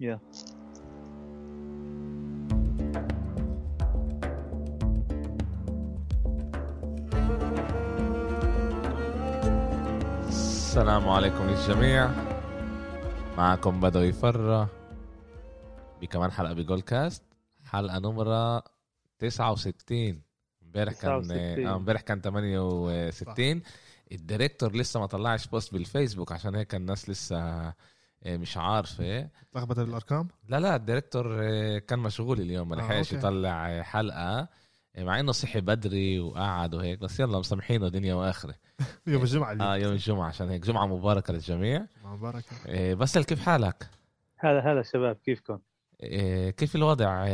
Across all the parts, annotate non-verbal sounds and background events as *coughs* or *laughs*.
يا السلام عليكم للجميع معكم بدوي فرة بكمان حلقة ب Goal Cast حلقة نمرة 69 امبارح كان 69. آه، امبارح كان 68 ال director لسه ما طلعش post بالفيسبوك عشان هيك الناس لسه مش عارفة لخبطة بالارقام لا لا الديريكتور آه، كان مشغول اليوم ما آه، لحقش. يطلع آه، حلقة آه، مع إنه صحي بدري وقعد وهيك بس يلا مسامحينه دنيا واخرة *laughs* يوم الجمعة اليوم آه يوم الجمعة عشان هيك جمعة مباركة للجميع مبارك إيه، بسل كيف حالك؟ هلا هلا شباب كيفكم؟ إيه، كيف الوضع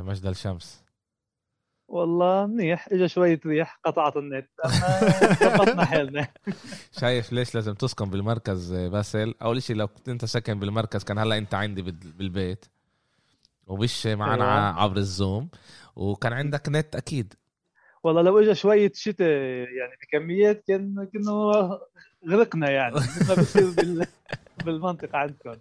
مجد الشمس؟ والله منيح اجى شوية ريح قطعت النت. ظبطنا حالنا. *laughs* شايف ليش لازم تسكن بالمركز إيه، باسل؟ أول شيء لو كنت أنت ساكن بالمركز كان هلأ أنت عندي بال- بالبيت. ومش معنا أيوة. عبر الزوم. وكان عندك نت أكيد. والله لو اجى شوية شتاء يعني بكميات كان كنا غرقنا يعني. مثل ما بصير بال... بالمنطقة عندكم.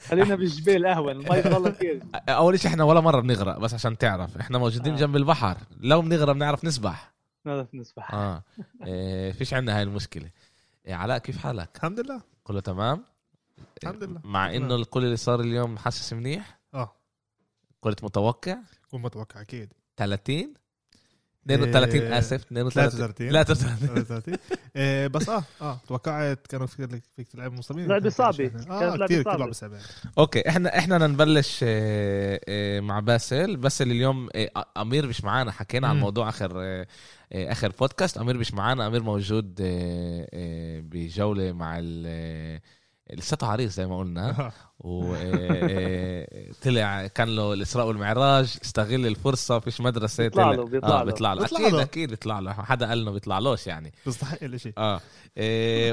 خلينا بالجبال أهون المي *laughs* ضل كثير. أول شيء إحنا ولا مرة بنغرق بس عشان تعرف. إحنا موجودين آه. جنب البحر. لو بنغرق بنعرف نسبح. نعرف نسبح. آه. إيه، فيش عندنا هاي المشكلة. إيه، علاء كيف حالك؟ الحمد لله. كله تمام؟ الحمد لله. مع. إنه الكل اللي صار اليوم حاسس منيح؟ آه. كنت متوقع؟ كون متوقع أكيد. 30 32 إيه، آسف 32 33 33 33 إيه، بس آه آه توقعت كانوا في فيك تلعب مصابين. لعبة صعبة. آه كانت لعبة كثير لعبة صعبة okay إحنا إحنا بدنا نبلش آه، آه، مع باسل. باسل اليوم آه، أمير مش معانا. حكينا عن مم. الموضوع آخر آه، آه، آخر بودكاست أمير مش معانا. أمير موجود آه، آه، بجولة مع ال آه، لساته عريس زي ما قلنا. *laughs* وطلع كان له الإسراء والمعراج استغل الفرصة فيش مدرسة بيطلع طلع- له- بيطلع آه له. بيطلع له. بيطلع أكيد له. أكيد بيطلع له. حدا قال إنه بيطلعلوش يعني. بيستحق الاشي آه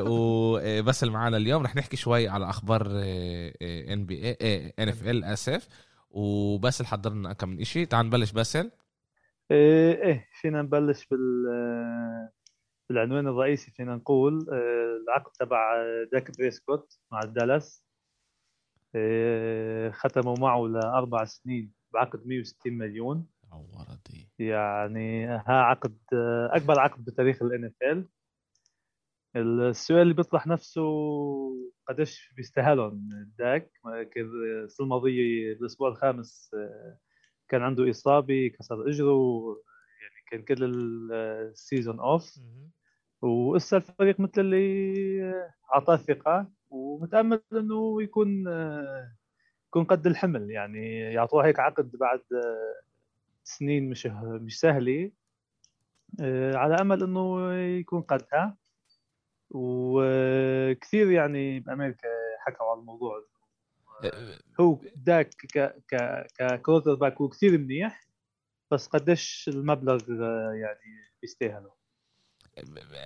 وبس اللي معانا اليوم رح نحكي شوي على أخبار ان بي اي ان اف ال اسف وباسل حضر لنا كم من شيء تعال نبلش باسل. إيه إيه فينا نبلش بال بالعنوان الرئيسي فينا نقول آه، العقد تبع داك بريسكوت مع الدالاس آه، ختموا معه لأربع سنين بعقد 160 مليون. عوردي يعني ها عقد آه، أكبر عقد بتاريخ ال NFL السؤال اللي بيطرح نفسه قديش بيستاهلهم؟ داك كان السنة الماضية الأسبوع الخامس آه، كان عنده إصابة كسر إجره يعني كان كل ال- السيزون أوف وإسا الفريق مثل اللي أعطاه ثقة ومتأمل إنه يكون آه، يكون قد الحمل. يعني يعطوه هيك عقد بعد آه، سنين مش مش سهلة. آه، على أمل إنه يكون قدها. وكثير يعني بأمريكا حكوا على الموضوع. هو داك ك ك ككوتر باك هو كثير منيح بس قديش المبلغ آه، يعني بيستاهله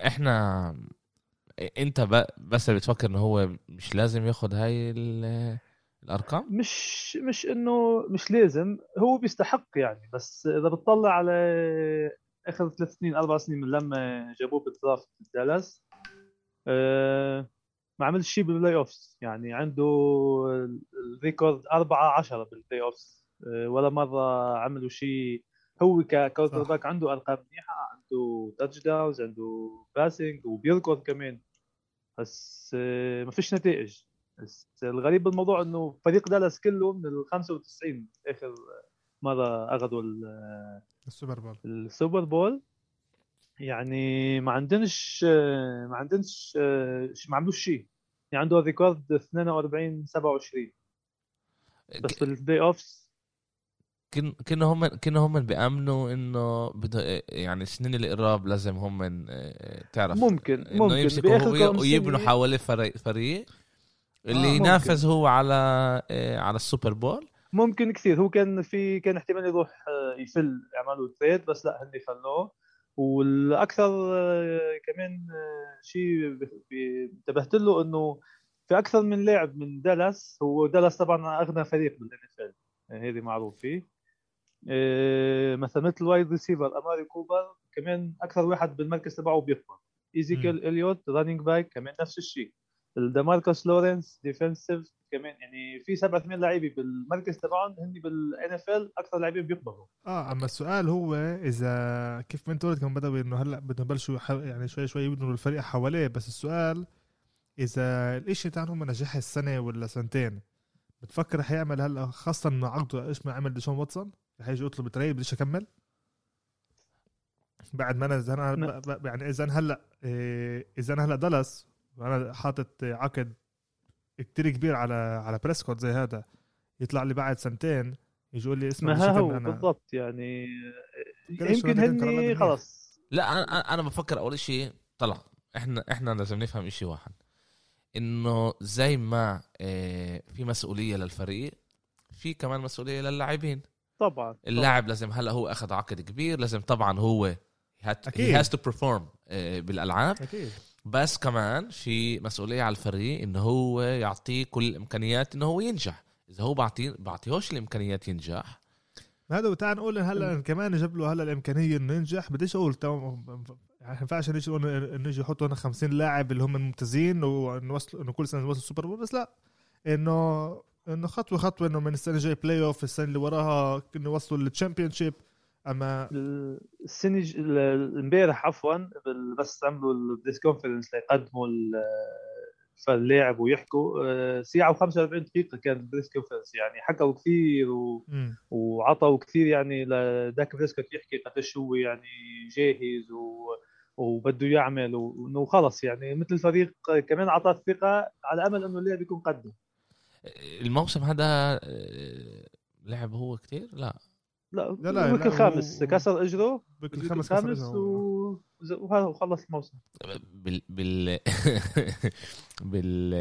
إحنا انت ب- بس بتفكر انه هو مش لازم ياخد هاي ال- الارقام؟ مش مش انه مش لازم هو بيستحق يعني بس اذا بتطلع على اخر ثلاث سنين أربع سنين من لما جابوه بال draft دالاس آه ما عمل شيء بال playoffs يعني عنده ال record 4 10 بال playoffs آه ولا مرة عملوا شيء. هو ك quarterback عنده أرقام منيحة. عنده touchdowns عنده passing وبيركض كمان. بس آه ما فيش نتائج. بس الغريب بالموضوع إنه فريق دالاس كله من ال 95 آخر مرة أخذوا ال- ال Super Bowl. ال Super Bowl. يعني ما عندنش ما عندنش ما عملوش شيء. يعني عنده record 42 27 بس بال playoffs كن كنا هم كنا هم بيأمنوا إنه بده يعني سنين القراب لازم هم آه، تعرف ممكن ممكن. يمسكوا ويبنوا حواليه فريق فريق اللي آه،. ينافس هو على آه، على ال Super Bowl. ممكن كثير. هو كان في كان احتمال يروح آه، يفل يعملوا trade بس لا هن خلوه والأكثر آه، كمان آه، شيء انتبهت له إنه في أكثر من لاعب من دالاس هو دالاس طبعا أغنى فريق بال NFL هذه معروفة. آه، مثلا مثل wide receiver أماري كوبر كمان أكثر واحد بالمركز تبعه بيقبض ايزيكيل اليوت running back كمان نفس الشيء. الدماركوس لورنس defensive كمان يعني في سبع ثمان لعيبه بالمركز تبعهم هن بال NFL أكثر لاعبين بيقبضوا آه أما السؤال هو إذا كيف ما أنت قلت كمان بدأوا إنه هلأ بدهم يبلشوا يعني شوي شوي يبنوا الفريق حواليه بس السؤال إذا الإشي تاعهم نجح السنة ولا سنتين؟ بتفكر حيعمل هلا خاصة إنه عقده إيش ما عمل ديشون واتسون؟ رح يجي يطلب trade بديش أكمل؟ بعد ما أنا إذا أنا يعني إذا أنا هلا إيه، إذا أنا هلا دالاس وأنا حاطط عقد كتير كبير على على بريسكوت زي هذا. يطلع لي بعد سنتين يجي يقول لي اسمع ما هو أنا. بالضبط يعني يمكن هني. خلص لا أنا أنا- أنا بفكر أول شيء طلع إحنا إحنا لازم نفهم شيء واحد. إنه زي ما آه، في مسؤولية للفريق في كمان مسؤولية للاعبين. طبعا اللاعب لازم هلأ هو أخذ عقد كبير لازم طبعا هو أكيد. he has to perform بالألعاب. أكيد. بس كمان في مسؤولية على الفريق إنه هو يعطيه كل الإمكانيات إنه هو ينجح. إذا هو بعطيه بعطيهوش الإمكانيات ينجح. هذا وتعال نقول إن هلا كمان جاب له هلأ الإمكانية إنه ينجح. بديش أقول يعني ما ينفعش نيجي نقول انه يجي يحطوا هنا 50 لاعب اللي هم الممتازين وانه وصلوا إنه كل سنة وصلوا ال Super Bowl بس لا. انه إنه خطوه خطوة إنه من السنة الجايه playoff السنة اللي وراها إنه وصلوا لل championship أما السنة امبارح عفوا بس عملوا ال press conference ليقدموا ال- فاللاعب ويحكوا. آه، ساعه و45 دقيقة كان ال press conference يعني حكوا كثير و... وعطوا كثير يعني لداك بريسكوت يحكي قديش هو يعني جاهز و... وبده يعمل وإنه خلص يعني مثل الفريق كمان أعطاه الثقة على أمل إنه اللاعب يكون قده. الموسم هذا آه، لعب هو كتير؟ لا. لا لا، لا، لا لا، الخامس كسر إجره بكل ال week الخامس كسر و... وهذا وخلص الموسم. بال بال *laughs* بال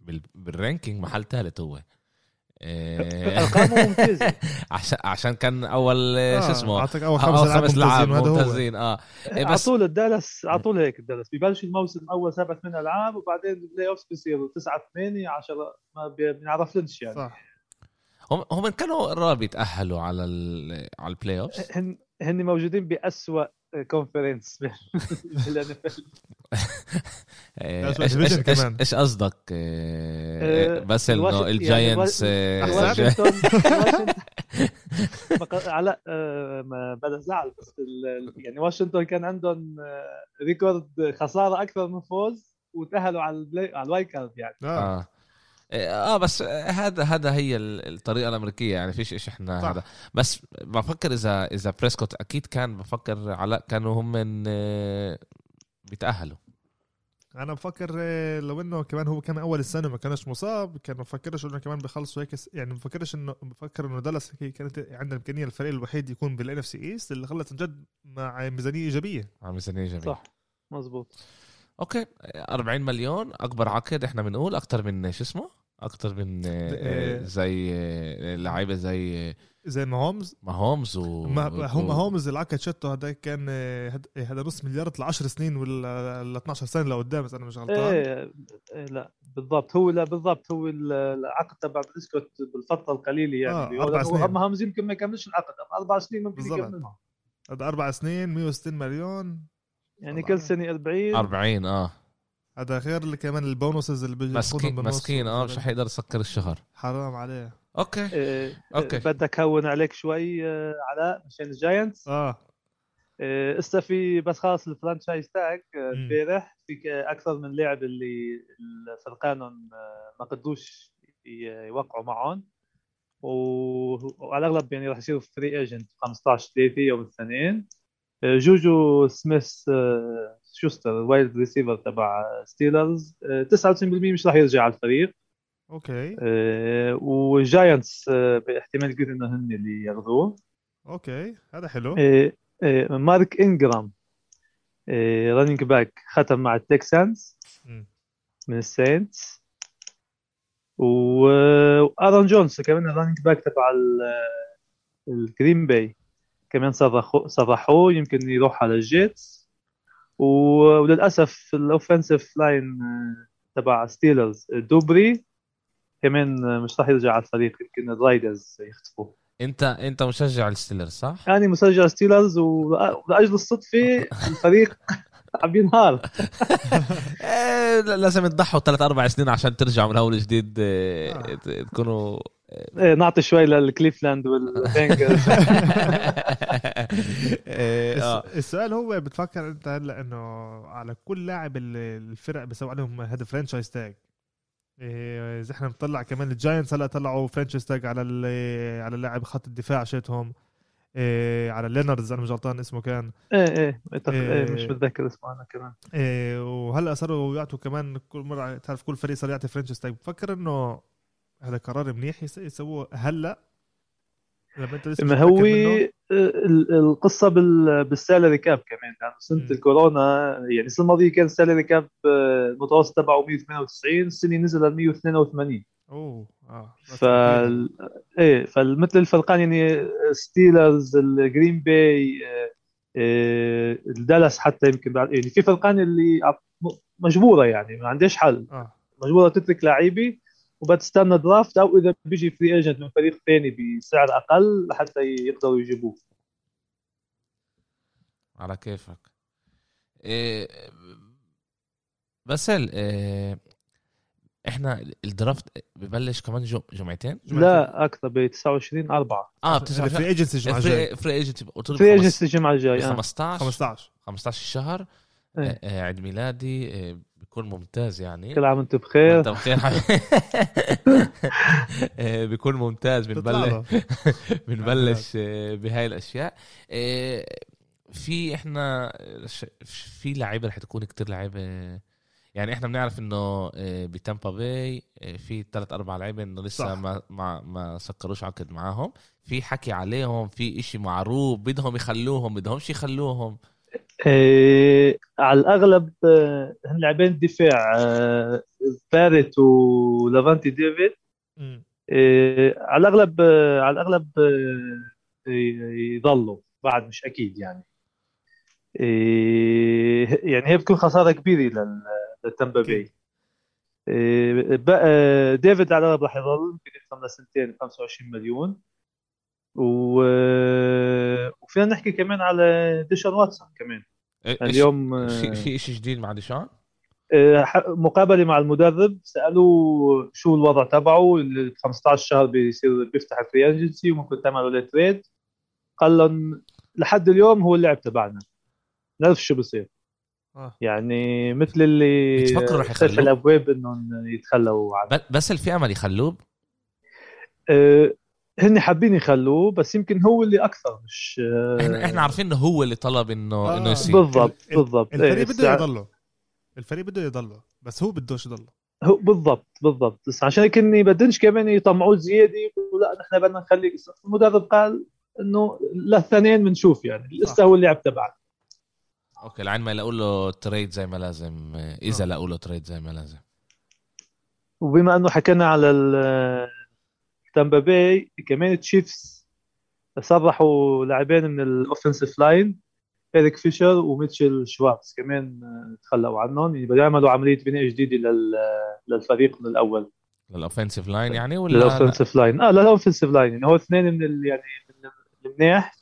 بال بال ranking محل ثالث هو. آه، ارقامه ممتازة. *laughs* عشان عشان كان أول آه، شو اسمه؟ أعطيك أول خمس خمس لعاب لعاب ممتازين آه. إيه على بس طول الدالاس على طول هيك الدالاس ببلش الموسم أول سبع ثمان ألعاب وبعدين ال playoff بيصيروا تسعة ثمانية 10 ما بنعرف لنش يعني. صح. هم هم كانوا قراب يتأهلوا على ال على ال playoff هن هن موجودين باسوء conference بالان آه، أسوأ إيش division إيش إيش قصدك؟ آه، آه، بس إنه يعني الجاينتس آه، واشنطن واشنطن- *laughs* ما آه، بلا زعل بس يعني واشنطن كان عندهم آه، record خسارة أكثر من فوز وتأهلوا على على ال wild card يعني. آه. آه. بس هذا هذا هي ال- الطريقة الأمريكية يعني فيش إيش إحنا صح. هذا. بس بفكر اذا إذا بريسكوت أكيد كان بفكر علاء كانوا هم من آه، بيتأهلوا. أنا بفكر آه، لو إنه كمان هو كان أول السنة ما كانش مصاب كان ما بفكرش إنه كمان بيخلصوا هيك يعني ما بفكرش إنه بفكر إنه دالاس كانت عندها إمكانية الفريق الوحيد يكون بال NFC East اللي خلت عن جد مع ميزانية إيجابية. عم ميزانية جميل صح مزبوط okay 40 مليون أكبر عقد إحنا بنقول أكثر من شو اسمه؟ أكثر من آه، آه، زي لعيبة زي زي ماهومز. ماهومز و ما هم هومز العقد شته هذا كان هد- هذا نص مليار ل 10 سنين ولا ل 12 سنة لقدام إذا أنا مش غلطان. إيه إيه، لا بالضبط. هو لا بالضبط. هو ال- العقد تبع بريسكوت بالفترة القليلة يعني. آه، أربع سنين. هم هم يمكن ما يكملش العقد أربع سنين ممكن بالضبط. يكملها هذا أربع سنين 160 مليون. يعني. كل سنة 40 40 آه. هذا غير اللي كمان ال bonuses اللي بيجي مسكين. مسكين آه مش حيقدر يسكر الشهر. حرام عليه. okay. إيه، okay. بدك هون عليك شوي آه، علاء مشان الجاينتس. آه. اسا في بس خلاص ال franchise آه، مم. امبارح في أكثر من لاعب اللي فرقانهم آه، ما قدوش يوقعوا معهم. وعلى الأغلب يعني راح يصيروا free agent 15 3 يوم الاثنين. آه، جوجو سميث آه، شوستر wide receiver تبع ستيلرز. 99% مش راح يرجع على الفريق. okay. آه، والجاينتس آه، باحتمال كبير إنه هن اللي ياخذوه. okay هذا حلو. آه، آه، مارك انجرام running back ختم مع التكسانز. من الساينتس وارون جونز كمان ال running back تبع الجرين باي كمان صرخوا صرحوه يمكن يروح على الجيتس. وللأسف ال offensive line تبع ستيلرز دوبري. كمان مش راح يرجع على الفريق يمكن الرايدرز يخطفوه انت انت مشجع الستيلرز صح؟ أنا مسجل ستيلرز ولاجل الصدفة *laughs* الفريق عم ينهار إيه، لازم تضحوا ثلاث أربع سنين عشان ترجعوا من أول جديد إيه، آه. تكونوا إيه نعطي شوي للكليفلاند والبنجرز *laughs* *laughs* آه. السؤال هو بتفكر أنت هلأ إنه على كل لاعب ال- الفرق بيسوي عليهم هذا franchise tag إذا إحنا بنطلع كمان الجاينتس هلا طلعوا franchise tag على ال- على اللاعب خط الدفاع شيتهم. إيه، على ليناردز أنا مش غلطان اسمه كان. إيه إيه أتف- إيه إيه. مش متذكر اسمه أنا كمان. إيه، وهلا صاروا يعطوا كمان كل مرة تعرف كل فريق صار يعطي franchise tag بفكر إنه هذا قرار منيح يس- يسووه هلا. لما أنت لسه ما هو؟ ال- القصة بال- بال salary cap كمان لأنه سنة مم. الكورونا يعني السنة الماضية كان ال salary cap آه، المتوسط تبعه 198 السنة نزل ل 182 أوه آه ف إيه فمثل الفرقان يعني ستيلرز الجرين باي الدالاس حتى يمكن بعد يعني في فرقان اللي م- مجبورة يعني ما عندهاش حل آه مجبورة تترك لعيبه وبتستنى draft أو إذا بيجي free agent من فريق ثاني بسعر أقل لحتى يقدروا يجيبوه. على كيفك. إيه بسال إيه إحنا الدرافت ببلش كمان جم... جمعتين؟ لا أكثر ب 29 4 آه الفري بتسعة ايجنسي الجمعة الجايه فري فري لك فري ايجنسي الجمعة الجايه آه. 15 15 15 الشهر. إيه. آه، آه، عيد ميلادي آه، بيكون ممتاز يعني. كل عام وأنتم بخير. وانت بخير. *laughs* بيكون ممتاز بنبلش. *laughs* بنبلش بهاي الأشياء. في إحنا ش- في لعيبة رح تكون كتير لعيبة. يعني إحنا بنعرف إنه بتامبا باي في ثلاث أربع لعيبة إنه لسه صح. ما ما ما سكروش عقد معاهم. في حكي عليهم في إشي معروف بدهم يخلوهم بدهمش يخلوهم. إيه على الأغلب آه، هن لاعبين دفاع آه، باريت ولافانتي ديفيد. إيه على الأغلب آه، على الأغلب آه، يضلوا بعد مش أكيد يعني إيه يعني هي بتكون خسارة كبيرة لل- للتامبا. باي إيه ديفيد على الأغلب راح يضل يمكن يفهم لسنتين 25 مليون و... وفينا نحكي كمان على ديشون واتسون كمان. اليوم آه، في في شيء جديد مع ديشون؟ آه، مقابلة مع المدرب سألوه شو الوضع تبعه ال 15 شهر بيصير بيفتح ال free agency وممكن تعملوا له trade قال لهم لحد اليوم هو اللاعب تبعنا نعرف شو بصير. آه. يعني مثل اللي بتفكروا رح يخلوه؟ الابواب إنهم يتخلوا عنه بس في امل يخلوه؟ آه، هن حابين يخلوه بس يمكن هو اللي أكثر مش آه، إحنا إحنا عارفين إنه هو اللي طلب انه آه، إنه يصير. بالضبط ال- ال- بالضبط. الفريق إيه، بده يضله. الفريق بده يضله بس هو بدوش يضله. هو بالضبط بالضبط. بس عشان هيك إني بدنش كمان يطمعوه زيادة يقولوا لا نحن بدنا نخلي المدرب قال إنه للثانيين بنشوف يعني لسه هو اللاعب تبعنا أوكي لعين ما يلاقوا له trade زي ما لازم. آه، إذا آه. لاقوا له trade زي ما لازم. وبما إنه حكينا على ال- تامبا باي كمان تشيفز سرحوا لاعبين من ال offensive line ايريك فيشر وميتشل شوارتز كمان آه، تخلوا عنهم يعني بده يعملوا عملية بناء جديده لل- للفريق من الأول. لل offensive line يعني ولا؟ لل offensive line آه لل offensive line يعني هو اثنين من ال... يعني من المناح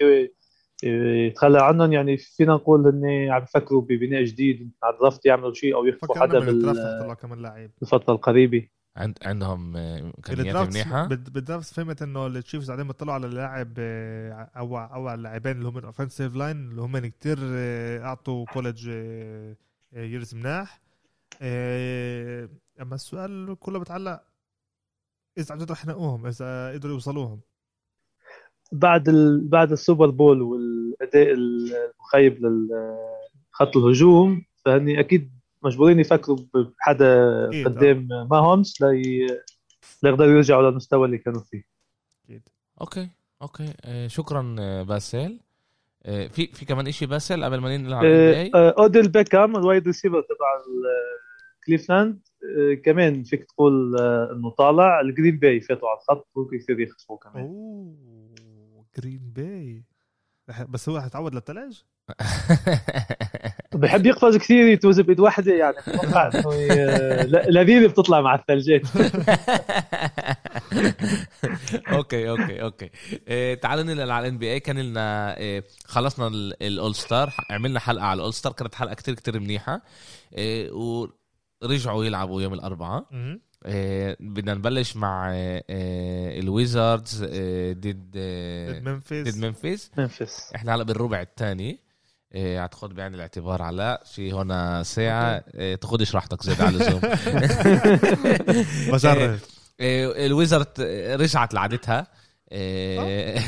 يتخلى عنهم. يعني فينا نقول إن عم يفكروا ببناء جديد على ال draft يعملوا شيء أو يخطفوا حدا من ال draft بال- طلع كمان لعيب بالفترة القريبة. عند عندهم آه، امكانيات ال draft منيحة. بال- بال draft فهمت إنه التشيفز بعدين بيطلعوا على اللاعب آه، أو أو على اللاعبين اللي هم ال offensive line اللي هم كتير آه، أعطوا college يرز مناح. آه، أما السؤال كله بتعلق إذا عن جد رح ينقوهم إذا قدروا يوصلوهم. بعد ال... بعد السوبر بول والأداء المخيب لخط الهجوم فهني أكيد مجبورين يفكروا بحدا قدام ما هومس لي... ليقدروا يرجعوا للمستوى اللي كانوا فيه. أكيد. أوكي أوكي. آه، شكرا آه، باسل آه، في في كمان إشي باسل قبل ما ننقل على آه،؟ آه، أوديل بيكام الوايد ريسيفر تبع كليفلاند. آه، كمان فيك تقول آه، إنه طالع. الجرين باي فاتوا على الخط ممكن يصير يخسروا كمان. أوه جرين باي بس هو حيتعود للثلج *laughs* بحب يقفز كثير يتوز بايد واحدة يعني بتوقع *laughs* ل- لذيذة بتطلع مع الثلجات *laughs* أوكي أوكي أوكي. إيه تعالوا ننقل على الان بي اي كان لنا إيه خلصنا ال all star عملنا حلقة على ال all star كانت حلقة كتير كتير منيحة. إيه ورجعوا يلعبوا يوم الأربعاء. إيه بدنا نبلش مع إيه الويزاردز إيه ضد ضد ممفيس. ضد ممفيس. إحنا هلا بالربع الثاني. هتاخد بعين الاعتبار علاء في هنا ساعة. إيه تاخدش راحتك زيادة على اللزوم. *laughs* بجرب إيه الويزاردز رجعت لعادتها. إيه. *laughs*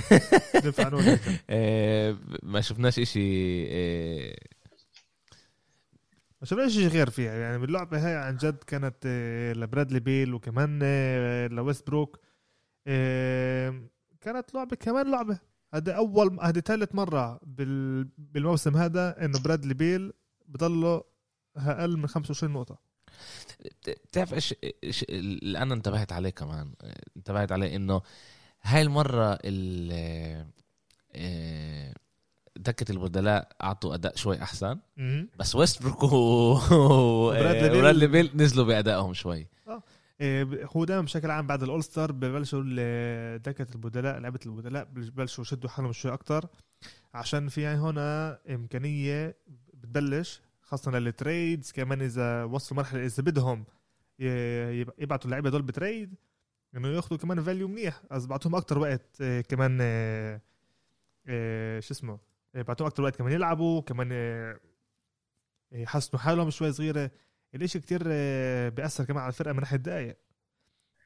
إيه ما شفناش إشي إيه. ما شفناش شيء غير فيها. يعني باللعبة هاي عن جد كانت لبرادلي بيل وكمان لويستبروك كانت لعبة كمان لعبة. هذا أول هذه ثالث مرة بال... بالموسم هذا إنه برادلي بيل بضله أقل من 25 نقطة بتعرف إيش إيش اللي أنا انتبهت عليه كمان انتبهت عليه إنه هاي المرة ال دكة البدلاء أعطوا أداء شوي أحسن. بس ويست بروك و *laughs* بيل. برادلي بيل نزلوا بأدائهم شوي آه، هو دائما بشكل عام بعد الأول ستار ببلشوا دكة البدلاء لعبة البدلاء ببلشوا يشدوا حالهم شوي أكتر. عشان في يعني هنا إمكانية بتبلش خاصة لل trades كمان إذا وصلوا مرحلة إذا بدهم يبعتوا اللعيبة دول ب trade إنه ياخذوا كمان value منيح. از بعطوهم أكتر وقت آه، كمان آه، آه، شو اسمه بعطوهم أكتر وقت كمان يلعبوا كمان يحسنوا حالهم شوي صغيرة. الاشي كتير آه، بيأثر كمان على الفرقة من ناحية دقايق.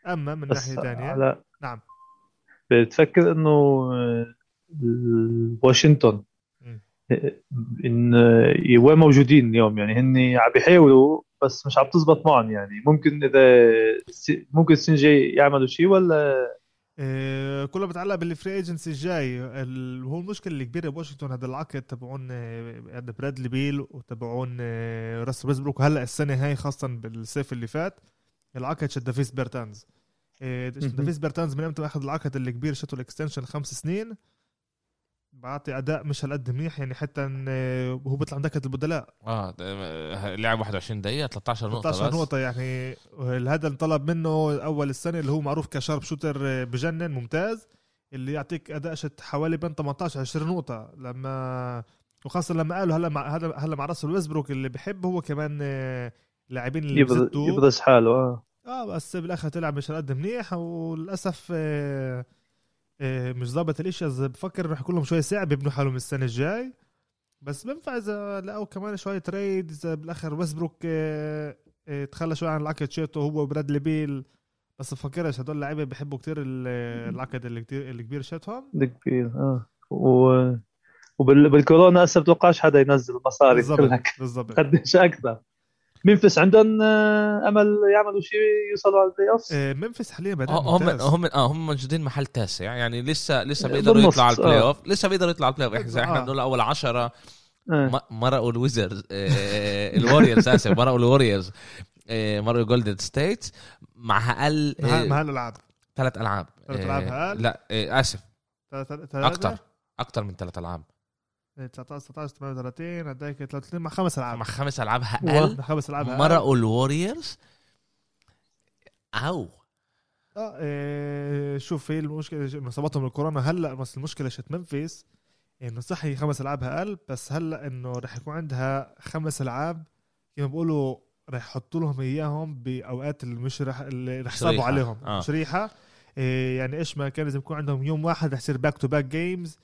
أما من ناحية تانية على نعم. بتفكر إنه آه، واشنطن. آه، إن وين موجودين اليوم؟ يعني هن عم بيحاولوا بس مش عم تزبط معهم يعني. ممكن إذا ممكن السنة الجاي يعملوا شيء ولا كله بتعلق بال free agency الجاي. ال- هو المشكلة الكبيرة بواشنطن هذا العقد تبعون آه، هذا برادلي بيل وتبعون آه، راس ويستبروك. وهلأ السنة هاي خاصة بالصيف اللي فات العقد شد دافيس بيرتانز. آه،. دافيس بيرتانز من أمتى أخذ العقد الكبير شتو ال extension خمس سنين. بعطي أداء مش هالقد منيح يعني حتى إن، آه، هو بيطلع من دكه البدلاء. آه ده- لعب 21 دقيقة 13 نقطة 13 بس. نقطة يعني هذا انطلب منه أول السنة اللي هو معروف ك sharp shooter بجنن ممتاز اللي يعطيك أداء شت حوالي بين 18 20 نقطة. لما وخاصة لما قالوا هلا مع هلا هلا مع راسل ويستبروك اللي بحب هو كمان آه، لاعبين اللي يبرز حاله آه. آه بس بالآخر طلع مش قد منيح وللأسف آه، آه، مش ظابط الاشي إذا بفكر رح يكون لهم شوي صعب يبنوا حالهم السنة الجاي. بس بينفع إذا لقوا كمان شوية تريد. إذا بالأخر ويسبروك آه، آه، تخلى شوي عن العقد. شيتو هو وبرادلي بيل بس بفكرش هدول اللعيبه بيحبوا كتير ال- العقد اللي كتير الكبير شيتهم الكبير آه. و وبالكورونا هسه بتوقعش حدا ينزل مصاري بالضبط بالضبط. قديش أكثر. ممفيس عندهم آه، أمل يعملوا شيء يوصلوا على ال playoff آه، ممفيس حاليا بعدين هم ممتاز. هم آه هم موجودين محل تاسع يعني لسه لسه بيقدروا يطلعوا على ال play آه. off لسه بيقدروا يطلعوا على ال playoff إحنا إحنا آه. دول أول عشرة آه. م- مرقوا الويزردز آه، الوريورز آسف *laughs* مرقوا الوريورز آه، مرقوا جولدن ستيت مع أقل مع مع هالالعاب ثلاث ألعاب ثلاث آه، ألعاب أقل؟ لا آه، آسف؟ أكثر أكثر من ثلاث ألعاب 19 19 38 هداك 33 مع خمس ألعاب. مع خمس ألعاب أقل مع خمس ألعاب. مرقوا الوريورز؟ أو. آه إيه، شوف هي المشكلة انه صابتهم الكورونا هلأ بس المشكلة شت منفيس. إنه صح هي خمس ألعاب أقل بس هلأ إنه رح يكون عندها خمس ألعاب. كما بيقولوا رح يحطوا لهم إياهم بأوقات اللي مش رح اللي رح يصابوا. عليهم. آه. مش ريحه إيه يعني إيش ما كان لازم يكون عندهم يوم واحد رح يصير back to back games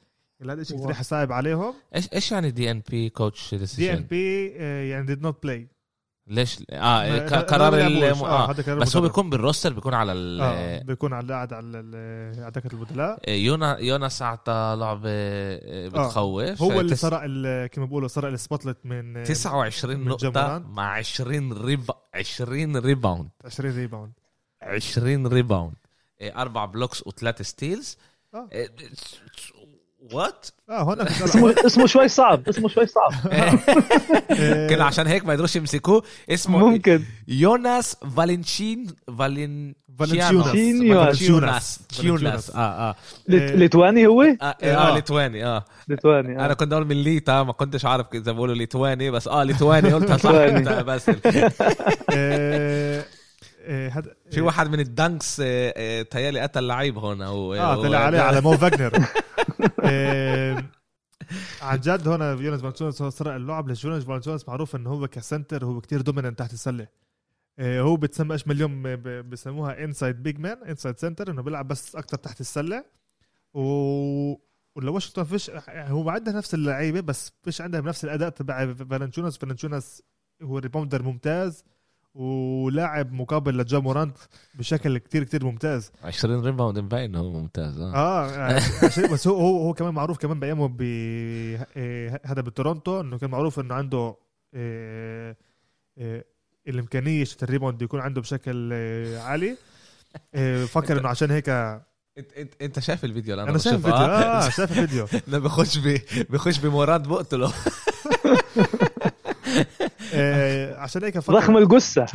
هذا الشيء كثير wow. رح صعب عليهم إيش إيش يعني DNP coach DN P يعني did not play ليش آه قرار ما ال- بيلعبوش. آه هذا قرار بس هو. بيكون بال roster بيكون على ال آه بيكون على قاعد على دكه البدلاء يونا يوناس اعطى لعبة آه، بتخوف هو اللي تس- سرق ال- كما بيقولوا سرق ال spotlight من 29 من نقطة جمران. مع 20 reb 20 rebound 20 rebound 20 rebound إيه، أربع blocks وثلاث steals آه. what آه هون اسمه اسمه شوي صعب اسمه شوي صعب. *laughs* *laughs* كان عشان هيك ما يقدروش يمسكوه. اسمه ممكن. يوناس فالنشين فالين فالنشيوناس. تيوناس آه آه. إيه. ليتواني هو؟ آه, آه, آه. ليتواني آه. ليتواني أنا آه. كنت أقول من ليتا ما كنتش عارف إذا بقولوا ليتواني بس آه ليتواني قلتها صح ليتواني. انت بس. *laughs* آه، إيه هذا في واحد من ال dunks آه، آه، تيالي قتل لعيب هون أو آه طلع عليه على مو فاجنر. *laughs* عن جد هون يونس فالنشونس هو سرق اللعب ليش يونس فالنشونس معروف إنه هو ك center هو كتير dominant تحت السلة. هو بتسمى إيش اليوم ب- بسموها inside big man inside center إنه بيلعب بس أكتر تحت السلة. و ولو واشنطن فيش هو عندها نفس اللعيبة بس فيش عندها نفس الأداء تبع فالنشونس فالنشونس هو rebounder ممتاز. ولاعب مقابل لجا مورانت بشكل كتير كتير ممتاز. 20 rebound مبين هو ممتاز آه. آه بس هو هو هو كمان معروف كمان بأيامه ب هذا بتورونتو إنه كان معروف إنه عنده إيه، إيه، الإمكانية ال rebound يكون عنده بشكل إيه، عالي. إيه، فكر إنه عشان هيك انت انت انت شايف الفيديو اللي أنا, شايف بشوفه، الفيديو آه؟ آه شايف الفيديو. *laughs* ده بخش. بخش بمراد بقتله *laughs* إيه، عشان هيك فكر ضخم الجثة.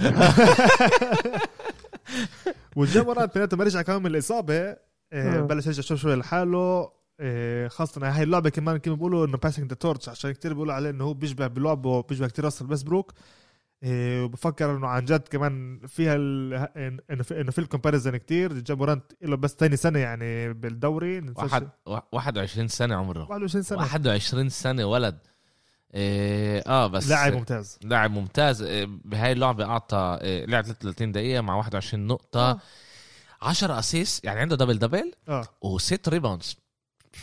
وجا مورانت بيناتهم ما رجع كمان من الإصابة. إيه، آه. بلش يرجع شوي شوي لحاله. إيه، خاصة هاي اللعبة كمان كانوا بيقولوا إنه passing the torch عشان كتير بيقولوا عليه إنه هو بيشبه بلعبه بيشبه كتير راسل إيه، وبفكر إنه عن جد كمان فيها ال... إنه في إنه في ال comparison كتير. جا مورانت له بس تاني سنة يعني بالدوري. واحد 21 سنة عمره. 21 سنة. 21 سنة ولد. إيه آه بس لاعب ممتاز. لاعب ممتاز. إيه، بهاي اللعبة أعطى إيه، لعب 33 دقيقة مع 21 نقطة. آه. 10 اسيس يعني عنده double double آه. وست rebounds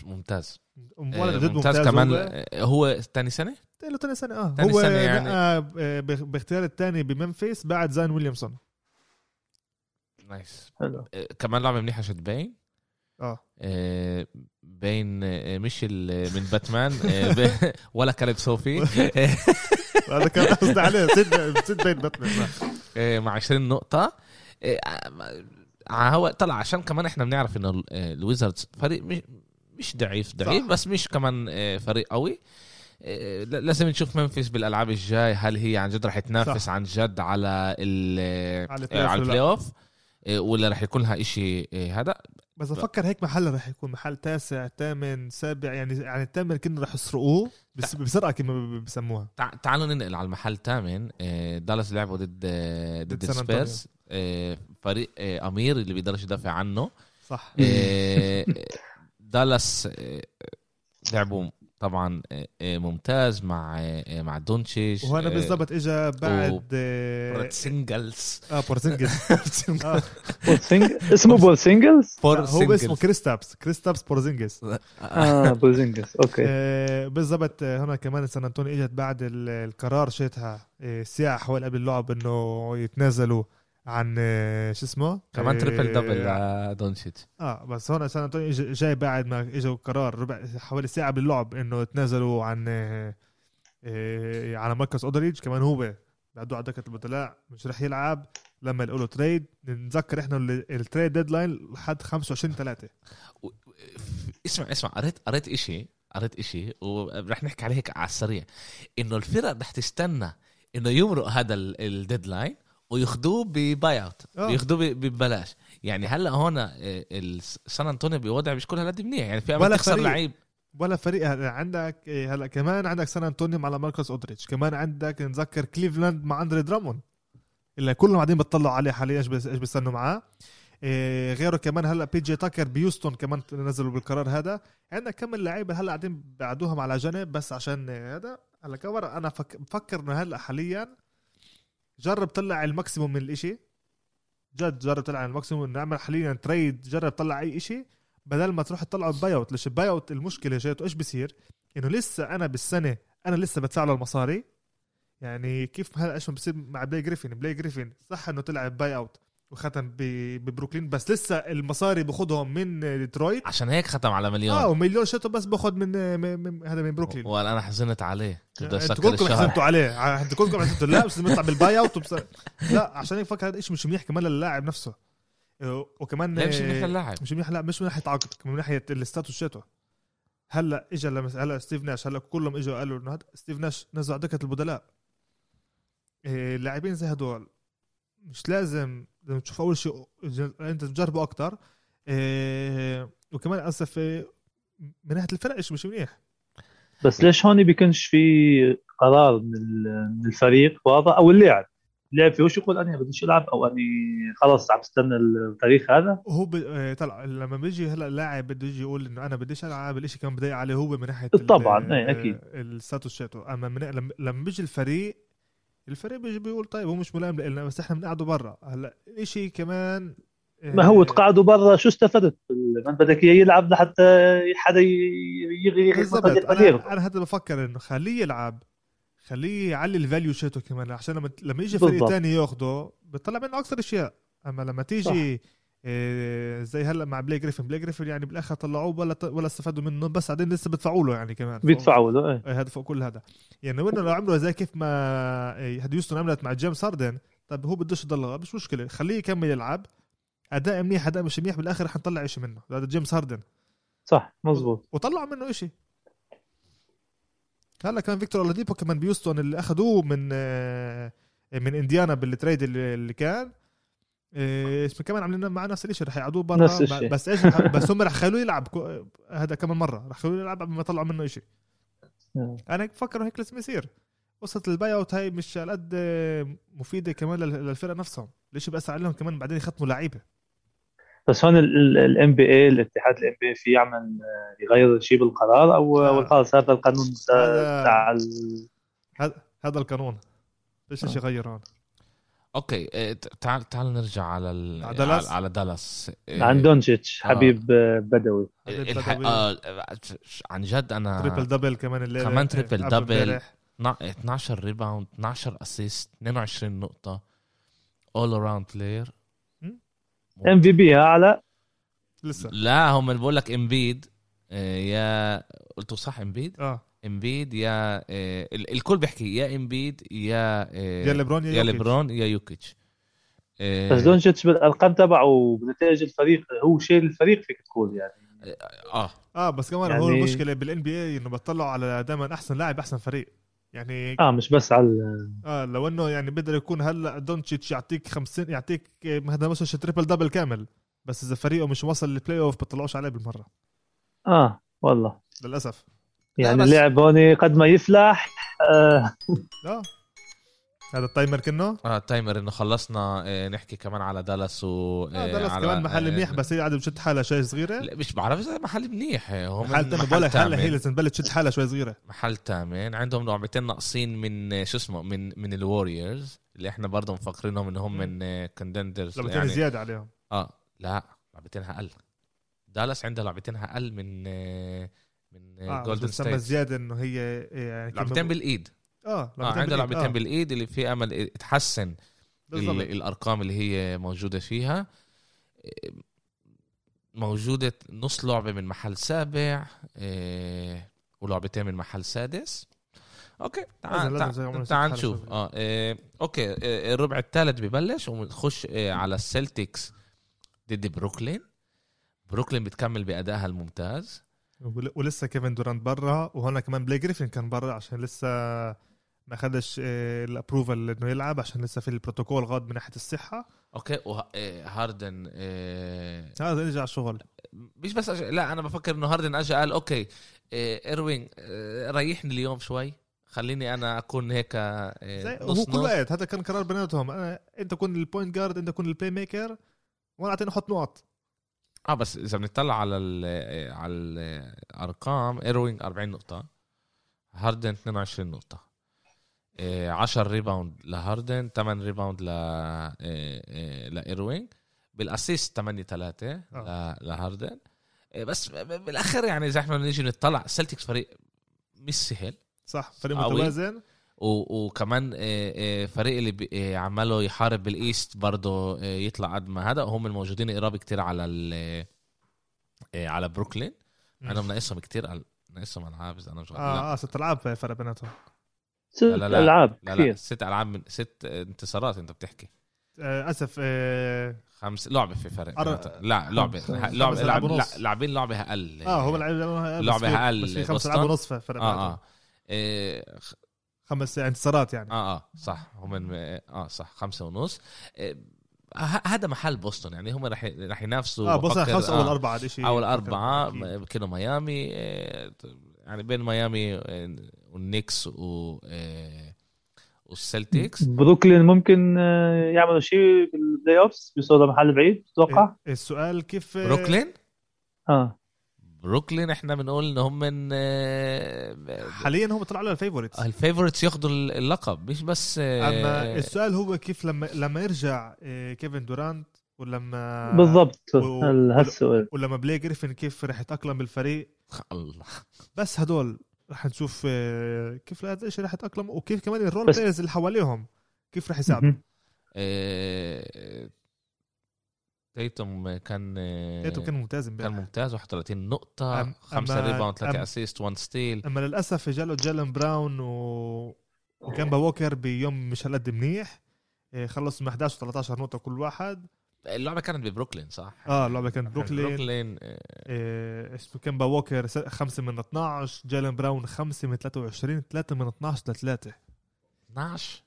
ممتاز. إيه، ممتاز ممتاز كمان. هو. هو ثاني سنة؟ له تاني سنة آه. تاني هو سنة يعني. ب- باختيار الثاني بممفيس بعد زايون ويليامسون. nice. حلو. كمان لعبة منيحة شت باين. آه. إيه، بين إيه، مش ال- من باتمان *laughs* ولا كانت صوفي *laughs* هذا كان قصدي عليه. ست بين باتمان. مع 20 نقطة. هو طلع عشان كمان إحنا بنعرف إنه ال- آه، الويزردز فريق مش مش ضعيف ضعيف. بس مش كمان آه، فريق قوي. آه، لازم نشوف منفيس بالألعاب الجاي هل هي عن جد رح تنافس. عن جد على ال على آه، ال playoff آه، ولا رح يكون لها آه، هذا؟ بس بفكر هيك محل رح يكون محل تاسع ثامن سابع يعني يعني الثامن كنا رح يسرقوه بس بسرعة كما بسموها. تع- تعالوا ننقل على المحل الثامن آه، دالاس لعبوا ضد آه، ضد. السبيرز آه، فريق أمير اللي بيقدرش يدافع عنه. صح. *laughs* دالاس لعبوا طبعا آه، آه، ممتاز مع آه، مع دونتشيتش وهنا بالضبط اجى بعد آه، سينجلز *laughs* آه بورزينجز آه. اسمه بورسينجلز لا، هو اسمه كريستابس. كريستابس بورزينجز آه. بورسينجلز أوكي. بالضبط هنا كمان سان أنطونيو إجت بعد ال- القرار شيتها آه، ساعه حوالي قبل اللعب إنه يتنازلوا. عن آه، شو اسمه؟ كمان triple double لدونتشيتش آه بس هون سان انطونيو جاي بعد ما اجوا قرار ربع حوالي ساعة قبل اللعب إنه يتنازلوا عن آه، آه، على لاماركوس الدريدج كمان هو بعدوه على دكة البدلاء مش رح يلعب لما يقولوا trade نتذكر إحنا ال- ال trade deadline لحد 25 3 اسمع اسمع قريت قريت إشي قريت إشي ورح نحكي عليه هيك على السريع. إنه الفرق رح تستنى إنه يمرق هذا ال- ال deadline وياخذوه ب buyout آه. ياخذوه ببلاش. يعني هلأ هون آه، سان أنطونيو بوضع مش كل هالقد منيح. يعني في امل تخسر. لعيب. ولا فريق. عندك إيه، هلأ كمان عندك سان أنطونيو لاماركوس ألدريدج. كمان عندك نتذكر كليفلاند مع أندري دراموند اللي كلهم قاعدين بيطلعوا عليه حاليا. إيش إيش بيستنوا معاه؟ إيه غيره كمان هلأ بي جي تاكر بيوستون كمان نزلوا بالقرار هذا. عندك كم لعيبه هلأ قاعدين بعدوهم على جنب بس عشان هذا. هلأ كمان أنا فك... بفكر إنه هلأ حاليا جرب طلع ال maximum من الإشي. جد جرب طلع ال maximum نعمل حاليا trade جرب طلع أي إشي بدل ما تروح تطلعوا ب buy out ليش ال buy out المشكلة جاته إيش بصير إنه لسه أنا بالسنة أنا لسه بدفع له المصاري. يعني كيف هلا إيش بصير مع بلاي جريفين بلاي جريفين صح إنه طلع buy out وختم ب- ببروكلين بس لسه المصاري باخذهم من ديترويت. عشان هيك ختم على مليون. آه ومليون شتو بس باخذ من, هذا من بروكلين. وأنا أنا حزنت عليه. كنت كلكم حزنتوا عليه. *laughs* أنتوا كلكم حزنتوا. لا بس لازم يطلع بال buy out وبص... لا عشان هيك فكر هذا الشيء مش منيح كمان للاعب نفسه. آه، وكمان ليه مش منيح آه، للاعب. مش منيح لا مش من ناحية عقد من ناحية ال status شاتو هلأ اجى لما هلأ ستيف ناش هلأ كلهم إجوا قالوا إنه هذا ستيف ناش نزل على دكة البدلاء. إيه، اللاعبين زي هدول مش لازم لازم تشوف أول شيء انت تجربه أكتر. إيه، وكمان اسف إيه، من ناحية الفرق شيء مش منيح. بس ليش هون بيكونش في قرار من ال- الفريق؟ واضح. أو اللاعب. لعب فيه وش يقول أنا بديش العب أو أني خلص عم بستنى التاريخ هذا؟ هو ب... آه، طلع لما بيجي هلأ لاعب بده يجي يقول إنه أنا بديش ألعب الإشي كان بضايق عليه هو من ناحية ال- طبعاً، إيه، آه، أكيد. الستاتوس شاتو أما من... لما بيجي الفريق الفريق بيجي بيقول طيب هو مش ملائم لنا بس إحنا بنقعده برا. هلأ الاشي كمان آه، ما هو تقعدوا برا شو استفدت؟ ما بدك إياه يلعب لحتى حدا يغي بالضبط. أنا أنا هذا بفكر إنه خليه يلعب خليه يعلي ال value شاتو كمان عشان لما لما يجي فريق. تاني ياخده بيطلع منه أكثر أشياء. أما لما تيجي إيه زي هلا مع بلاي جريفن. بلاي جريفن يعني بالآخر طلعوه ولا ولا استفادوا منه بس بعدين لسه بدفعوا له يعني كمان. بيدفعوا له إيه. إيه هذا فوق كل هذا. يعني وانه لو عملوا زي كيف ما إيه هاد يوستن عملت مع جيمس هاردن. طب هو بدوش يضل مش مشكلة. خليه يكمل يلعب. أداء منيح أداء مش منيح بالآخر رح نطلع شيء منه. هذا جيمس هاردن. صح مزبوط وطلعوا منه إشي. هلا كان فيكتور أولاديبو كمان بيوستون اللي أخذوه من من إنديانا بال trade اللي كان. آه، اسمه كمان عاملين معاه نفس الشيء رح يقعدوه برا. نفس الشيء. بس إيش بس هم *laughs* رح يخلوه يلعب كو- هذا كمان مرة. رح يخلوه يلعب قبل ما يطلعوا منه شيء أنا بفكر هيك لازم يصير. قصة ال buy out هاي مش على قد آه، مفيدة كمان لل- للفرقة نفسهم. ليش بأثر عليهم كمان بعدين يختموا لعيبة؟ بس هون ال NBA الاتحاد ال NBA في يعمل آه، يغير شيء بالقرار أو آه. خلص هذا القانون تاع هذا هذا القانون. فيش شيء يغير هون؟ okay إيه، ت- تعال تعال نرجع على ال... على دالاس؟ على, دالاس. إيه، عن دونجيتش آه. حبيب آه، بدوي. حبيب الح... آه عن جد أنا triple double كمان الليلة كمان triple double. امبارح. 12 rebound 12 assist 22 نقطة. all around player MVP على لسه. لا هم اللي بقول لك امبيد يا قلتوا صح امبيد آه. امبيد يا آه، ال- الكل بيحكي يا امبيد يا آه، يا ليبرون يا, يا. ليبرون يا يوكيتش. آه، بس دونجيتش بالأرقام تبعه وبنتائج الفريق هو شيء الفريق فيك تقول يعني. آه آه. بس كمان يعني- هو المشكلة بال NBA إنه بتطلعوا على دائما أحسن لاعب أحسن فريق. يعني آه مش بس على آه لو إنه يعني بيقدر يكون هلأ دونتشيتش يعطيك 50 يعطيك آه، هذا مش triple double كامل بس إذا فريقه مش وصل لل playoff بتطلعوش عليه بالمرة. آه والله. للأسف. يعني بس- اللعب هون قد ما يفلح آه. آه هذا ال timer كنه آه timer إنه خلصنا آه، نحكي كمان على دالاس و آه دالاس كمان محل منيح بس هي قاعدة بتشد حالها شوي صغيرة. لا مش بعرف إذا محل منيح هم محل تاني بقول لك هلا هي لازم تبلش تشد حالها شوي صغيرة. محل تامن. عندهم لعبتين ناقصين من آه، شو اسمه من من الوريورز اللي إحنا برضه مفكرينهم انهم مم. من contenders لعبتين يعني. زيادة عليهم. آه لا لعبتينها أقل. دالاس عندها لعبتينها أقل من آه، من آه جولدن ستيت زيادة إنه هي يعني كيف لعبتين بالايد آه آه عندها بالإيد. لعبتين آه، بالايد اللي في أمل تحسن ال- بالضبط. الأرقام اللي هي موجودة فيها. موجودة نص لعبة من محل سابع إيه، ولعبتين من محل سادس. okay تعال تعال, تعال نشوف. آه إيه، okay إيه، الربع الثالث ببلش ونخش إيه، على السلتكس ضد بروكلين. بروكلين بتكمل بأدائها الممتاز. ولسه كيفن دورانت برا وهنا كمان بلاي جريفن كان برا عشان لسه ما خدش ال approval إنه يلعب عشان لسه في البروتوكول غاد من ناحية الصحة. okay وهاردن إيه، هذا يرجع على الشغل. مش بس أج... لا أنا بفكر إنه هاردن اجى قال okay إيه، ريحني اليوم شوي خليني أنا أكون هيك هو كل. وقت هذا كان قرار بيناتهم. أنا أنت كن ال point guard أنت كن ال playmaker وأنا أعطيني أحط نقط. آه بس إذا بنطلع على ال على الأرقام ايروينج 40 نقطة هاردن 22 نقطة. إيه، 10 rebound لهاردن 8 rebound ل إيه، إيه، لايروينج بال assist 8 3 آه. لهاردن. إيه، بس بالآخر يعني إذا إحنا نيجي نطلع سلتكس فريق مش سهل. صح فريق. متوازن. وكمان آه، آه، فريق اللي آه، عماله يحارب بالإيست برضه يطلع قد ما هذا. هم الموجودين قراب كتير على ال على بروكلين. أنا مناقصهم كتير ناقصهم العاب اذا أنا مش. آه آه ست ألعاب فرق بيناتهم. ست لا لا لا. ألعاب لا لا. كثير ست ألعاب من ست انتصارات أنت بتحكي. أسف آه, خمس لعبه في فرق أر-. لا لعبه لعبه لعب لاعبين لعبه أقل. آه هو لعب بس لعبة في- أقل بس في خمس. ألعاب ونص فرق آه آه. إيه، خمس انتصارات يعني. آه آه صح. هم من آه صح. خمسة ونص. إيه، ه- هذا محل بوسطن يعني. هم رح رح ينافسوا آه بص بفكر- خمسة اول آه. اربعة هذا شيء اول اربعه كانوا ميامي إيه، يعني بين ميامي والنيكس و إيه، والسلتيكس بروكلين ممكن آه، يعملوا شيء في ال playoffs بيوصلوا لمحل بعيد تتوقع؟ السؤال كيف بروكلين؟ آه. بروكلين إحنا بنقول ان هم من آه، حاليا هم طلعوا على ال favorites. ال favorites ياخذوا اللقب مش بس آه، أما السؤال هو كيف لما لما يرجع آه، كيفن دورانت ولما بالضبط و- هال- هالسؤال. ولما بليك جريفن كيف رح يتأقلم بالفريق. الله. بس هدول رح نشوف كيف هذا الشيء رح يتاقلموا وكيف كمان ال role players اللي حواليهم كيف رح يساعدوا. تيتم كان تيتم كان ممتاز كان امبارح ممتاز 31 نقطة أم- 5 أما- rebound 3 أم- assist 1 steal أما للأسف جالن براون و وكامبا ووكر بيوم مش هالقد منيح. آه، خلصوا من 11 و 13 نقطة كل واحد. اللعبة كانت ببروكلين صح؟ آه اللعبة كانت بروكلين بروكلين آه، آه، اسمه كامبا ووكر 5 من 12 جالن براون 5 من 23 3 من 12 ل 3 12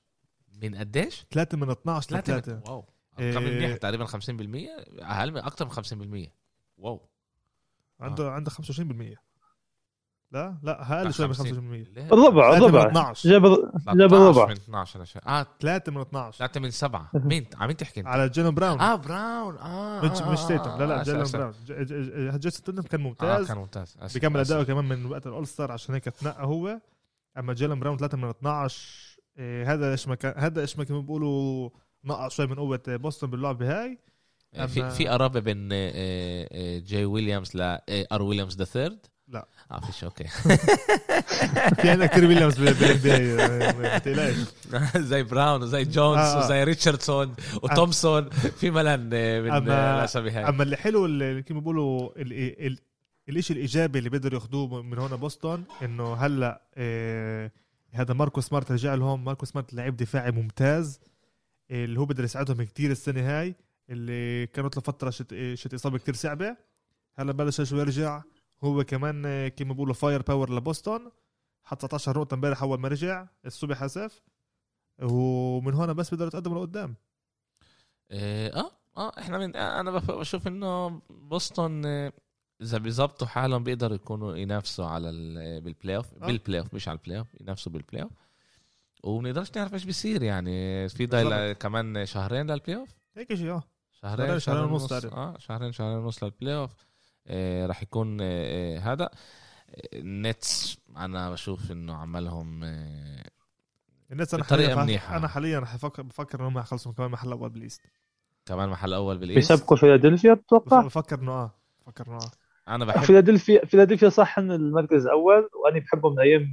من قديش؟ 3 من 12 ل 3 3 واو. ارقام منيحة تقريبا 50% أقل من أكثر من 50% واو. عنده عنده 25% لا لا أقل شوي من 25% ليه؟ الربع 3 من الربع 12 جاب 13 جاب الربع. من 12 أنا شايف آه 3 من 12 3 من 7 *laughs* مين؟ عم تحكي أنت؟ على جالن براون. آه براون. آه مش آه، مش آه، تيتم لا لا آه، آسف، براون. ج- ج- ج- جيسون تيتم كان آه ممتاز. كان ممتاز. بكمل. أداؤه كمان من وقت ال all-star عشان هيك تنقى هو. أما جيلن براون 3 من 12 إيه هذا إيش ما كان هذا إيش ما كانوا بيقولوا نقص شوي من قوة بوسطن باللعبه هاي آه، في في قرابة بين آه، آه، جاي ويليامز ل آر ويليامز ذا ثيرد لا. آه فيش أوكي. *laughs* في عندنا كثير ويليامز اي ما تقلقش زي براون وزي جونز آه،. وزي ريتشاردسون وتومسون. في ملان من أما- الاسامي هاي. أما اللي حلو اللي كانوا بيقولوا ال- ال- الإشي الإيجابي اللي بيقدروا ياخذوه من هون بوسطن إنه هلأ هذا ماركو سمارت رجع لهم. ماركو سمارت لعيب دفاعي ممتاز. اللي هو بقدر يساعدهم كتير السنة هاي اللي كانت له فترة شت, شت إصابة كتير صعبة. هلأ بلش شوي يرجع هو كمان إيه، كما بيقولوا firepower لبوسطن. حط 19 نقطة امبارح أول ما رجع الصبح اسف ومن هون بس بيقدروا يتقدموا لقدام. آه آه آه، إحنا من آه، أنا بشوف إنه بوسطن آه، إذا بيظبطوا حالهم بيقدروا يكونوا ينافسوا على ال- بال playoff آه. بال playoff مش على ال playoff ينافسوا بال playoff وبنقدرش نعرف إيش بيصير يعني. في ضايل. كمان شهرين للبلاي اوف هيك شيء آه. شهرين شهرين، ونص. آه شهرين شهرين ونص لل playoff آه راح يكون آه آه هذا. النتس أنا بشوف إنه عملهم آه النتس أنا حاليا منيحة. أنا حاليا رح بفكر بفكر إنهم يخلصوا كمان محل أول بال east كمان محل أول بال east بيسبقوا فيلادلفيا بتوقع بفكر إنه آه بفكر إنه آه. أنا بحب فيلادلفيا فيلادلفيا صح إن المركز الأول وأنا بحبه من أيام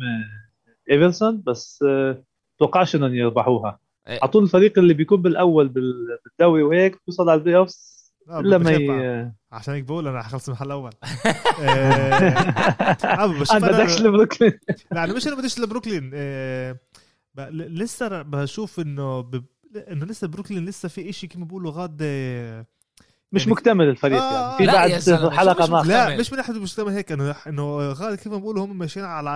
ايفرسون بس آه، بتوقعش إنهم يربحوها. إيه. على طول الفريق اللي بيكون بالأول بال- بالدوري وهيك بيوصل على ال playoffs آه، إلا ما ي... عشان هيك بقول أنا حخلص المحل الأول. *laughs* آه، بشوف أنا بدكش أنا- لبروكلين. لا أنا مش أنا بديش لبروكلين. آه، ب- ل- لسه بشوف إنه ب... إنه لسه بروكلين لسه في إشي كما بيقولوا غاد آه، مش يعني- مكتمل الفريق آه، يعني. في لا بعد حلقة ما لا مكتمل. مش من ناحية المجتمع هيك انه إنه غاد كيف ما بيقولوا هم ماشيين على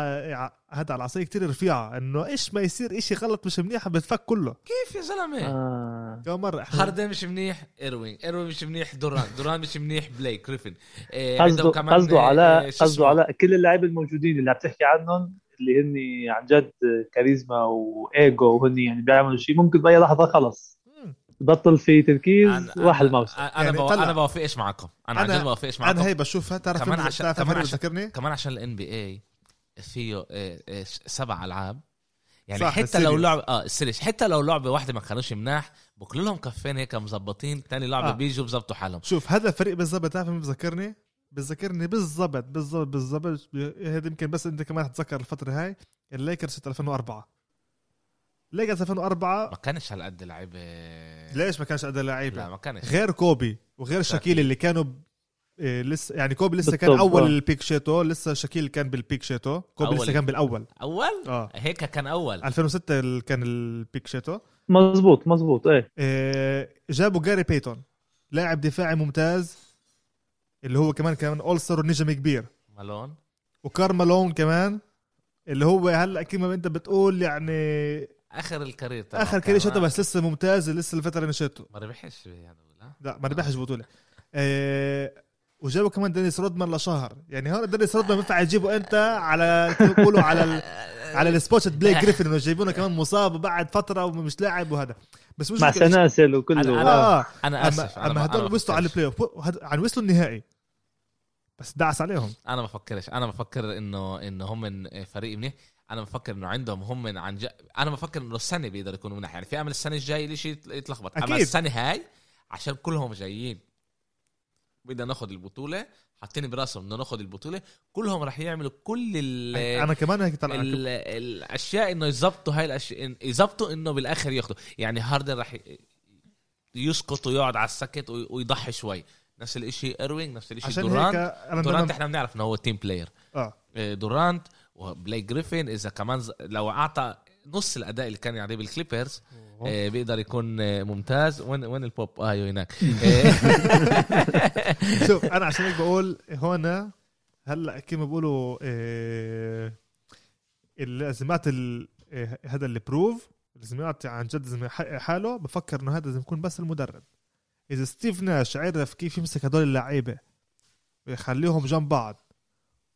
هذا على عصاية كتير رفيعة. إنه إيش ما يصير إشي غلط مش منيح بتفك كله. كيف يا زلمة؟ آه. كم مرة هاردن مش منيح إيروين. إيروين مش منيح دوران. دوران مش منيح بليك جريفن إيه قصده كمان قصده إيه، على إيه، قصده؟ على كل اللاعبين الموجودين اللي عم تحكي عنهم اللي هن عن جد كاريزما وإيجو وهن يعني بيعملوا شيء. ممكن بأي لحظة خلص. بطل في تركيز راح أنا- الموسم. أنا يعني بو... أنا بوافقش معكم أنا عن أنا- جد بوافقش معكم أنا هي بشوف تعرف كمان عشان- كمان عشان- كمان عشان الان بي اي فيه إيه، إيه، سبع ألعاب. يعني صح، حتى لو ال series. لعبه آه ال series حتى لو لعبه واحدة ما كانوش مناح بكل لهم كفين هيك مظبطين تاني لعبه آه. بيجوا بظبطوا حالهم. شوف هذا الفريق بالضبط تعرف مين بذكرني بذكرني بالضبط بالضبط بالضبط. هذا يمكن بس أنت كمان تتذكر الفترة هاي الليكرز 2004 الليكرز 2004 ما كانش هالقد لعيبه ليش ما كانش قد لا لعيبه ما كانش. غير كوبي وغير شاكيل. اللي كانوا ب- إيه لسه يعني كوبي لسه كان أول آه. ال peak شيتو لسه شاكيل كان بال peak شيتو. كوبي. لسه كان بالأول. أول؟ آه. هيك كان أول. 2006 ال- كان ال peak شيتو. مزبوط مزبوط إيه. إيه جابوا جاري بيتون لاعب دفاعي ممتاز اللي هو كمان كان all-star ونجم كبير. مالون. وكارل مالون كمان اللي هو هلأ كما أنت بتقول يعني آخر ال career تبعه. آخر كان- career شاته بس لسه ممتاز لسه الفترة نشاته ما ربحش هذا لا لا ما ربحش بطولة. آه وجابوا كمان دينيس رودمان لشهر. يعني هون دينيس رودمان بينفع يجيبه انت على كيف بيقولوا على ال... *laughs* على السبوت بلاي جريفن إنه جايبونه كمان مصاب وبعد فترة ومش لاعب وهذا. بس مش مع. سناسل وكله. أنا- آه أنا آسف اما أنا- هدول وصلوا على. البلاي اوف يعني وصلوا النهائي. بس دعس عليهم. أنا بفكرش أنا بفكر انه إنه هم من فريق منيح. أنا بفكر إنه عندهم هم من عن جد أنا بفكر إنه السنة بيقدر يكونوا منيح يعني في أمل السنة الجاي ليش يتلخبط أما. السنة هاي عشان كلهم جايين. بدنا ناخذ البطولة حاطين براسهم بدنا ناخذ البطولة كلهم راح يعملوا كل ال أنا كمان هيك طلع. ال الأشياء إنه يظبطوا هاي الاشياء يظبطوا إنه بالآخر ياخذوا يعني هاردن راح يسقط ويقعد على السكت وي- ويضحي شوي. نفس الإشي إيروينج نفس الإشي دورانت. دورانت إحنا بنعرف إنه هو team player آه دورانت وبليك جريفن إذا كمان لو أعطى نص الأداء اللي كان يعطيه بالكليبرز آه، بيقدر يكون آه، ممتاز. وين وين البوب؟ آه أيوة هناك. *laughs* آه، شوف أنا عشان هيك بقول هون هلأ كيف ما بيقولوا آه، اللازمات ال- آه، هذا البروف لازم يعطي عن جد لازم يحقق حاله بفكر إنه هذا لازم يكون بس المدرب. إذا ستيف ناش عرف كيف يمسك هدول اللعيبة ويخليهم جنب بعض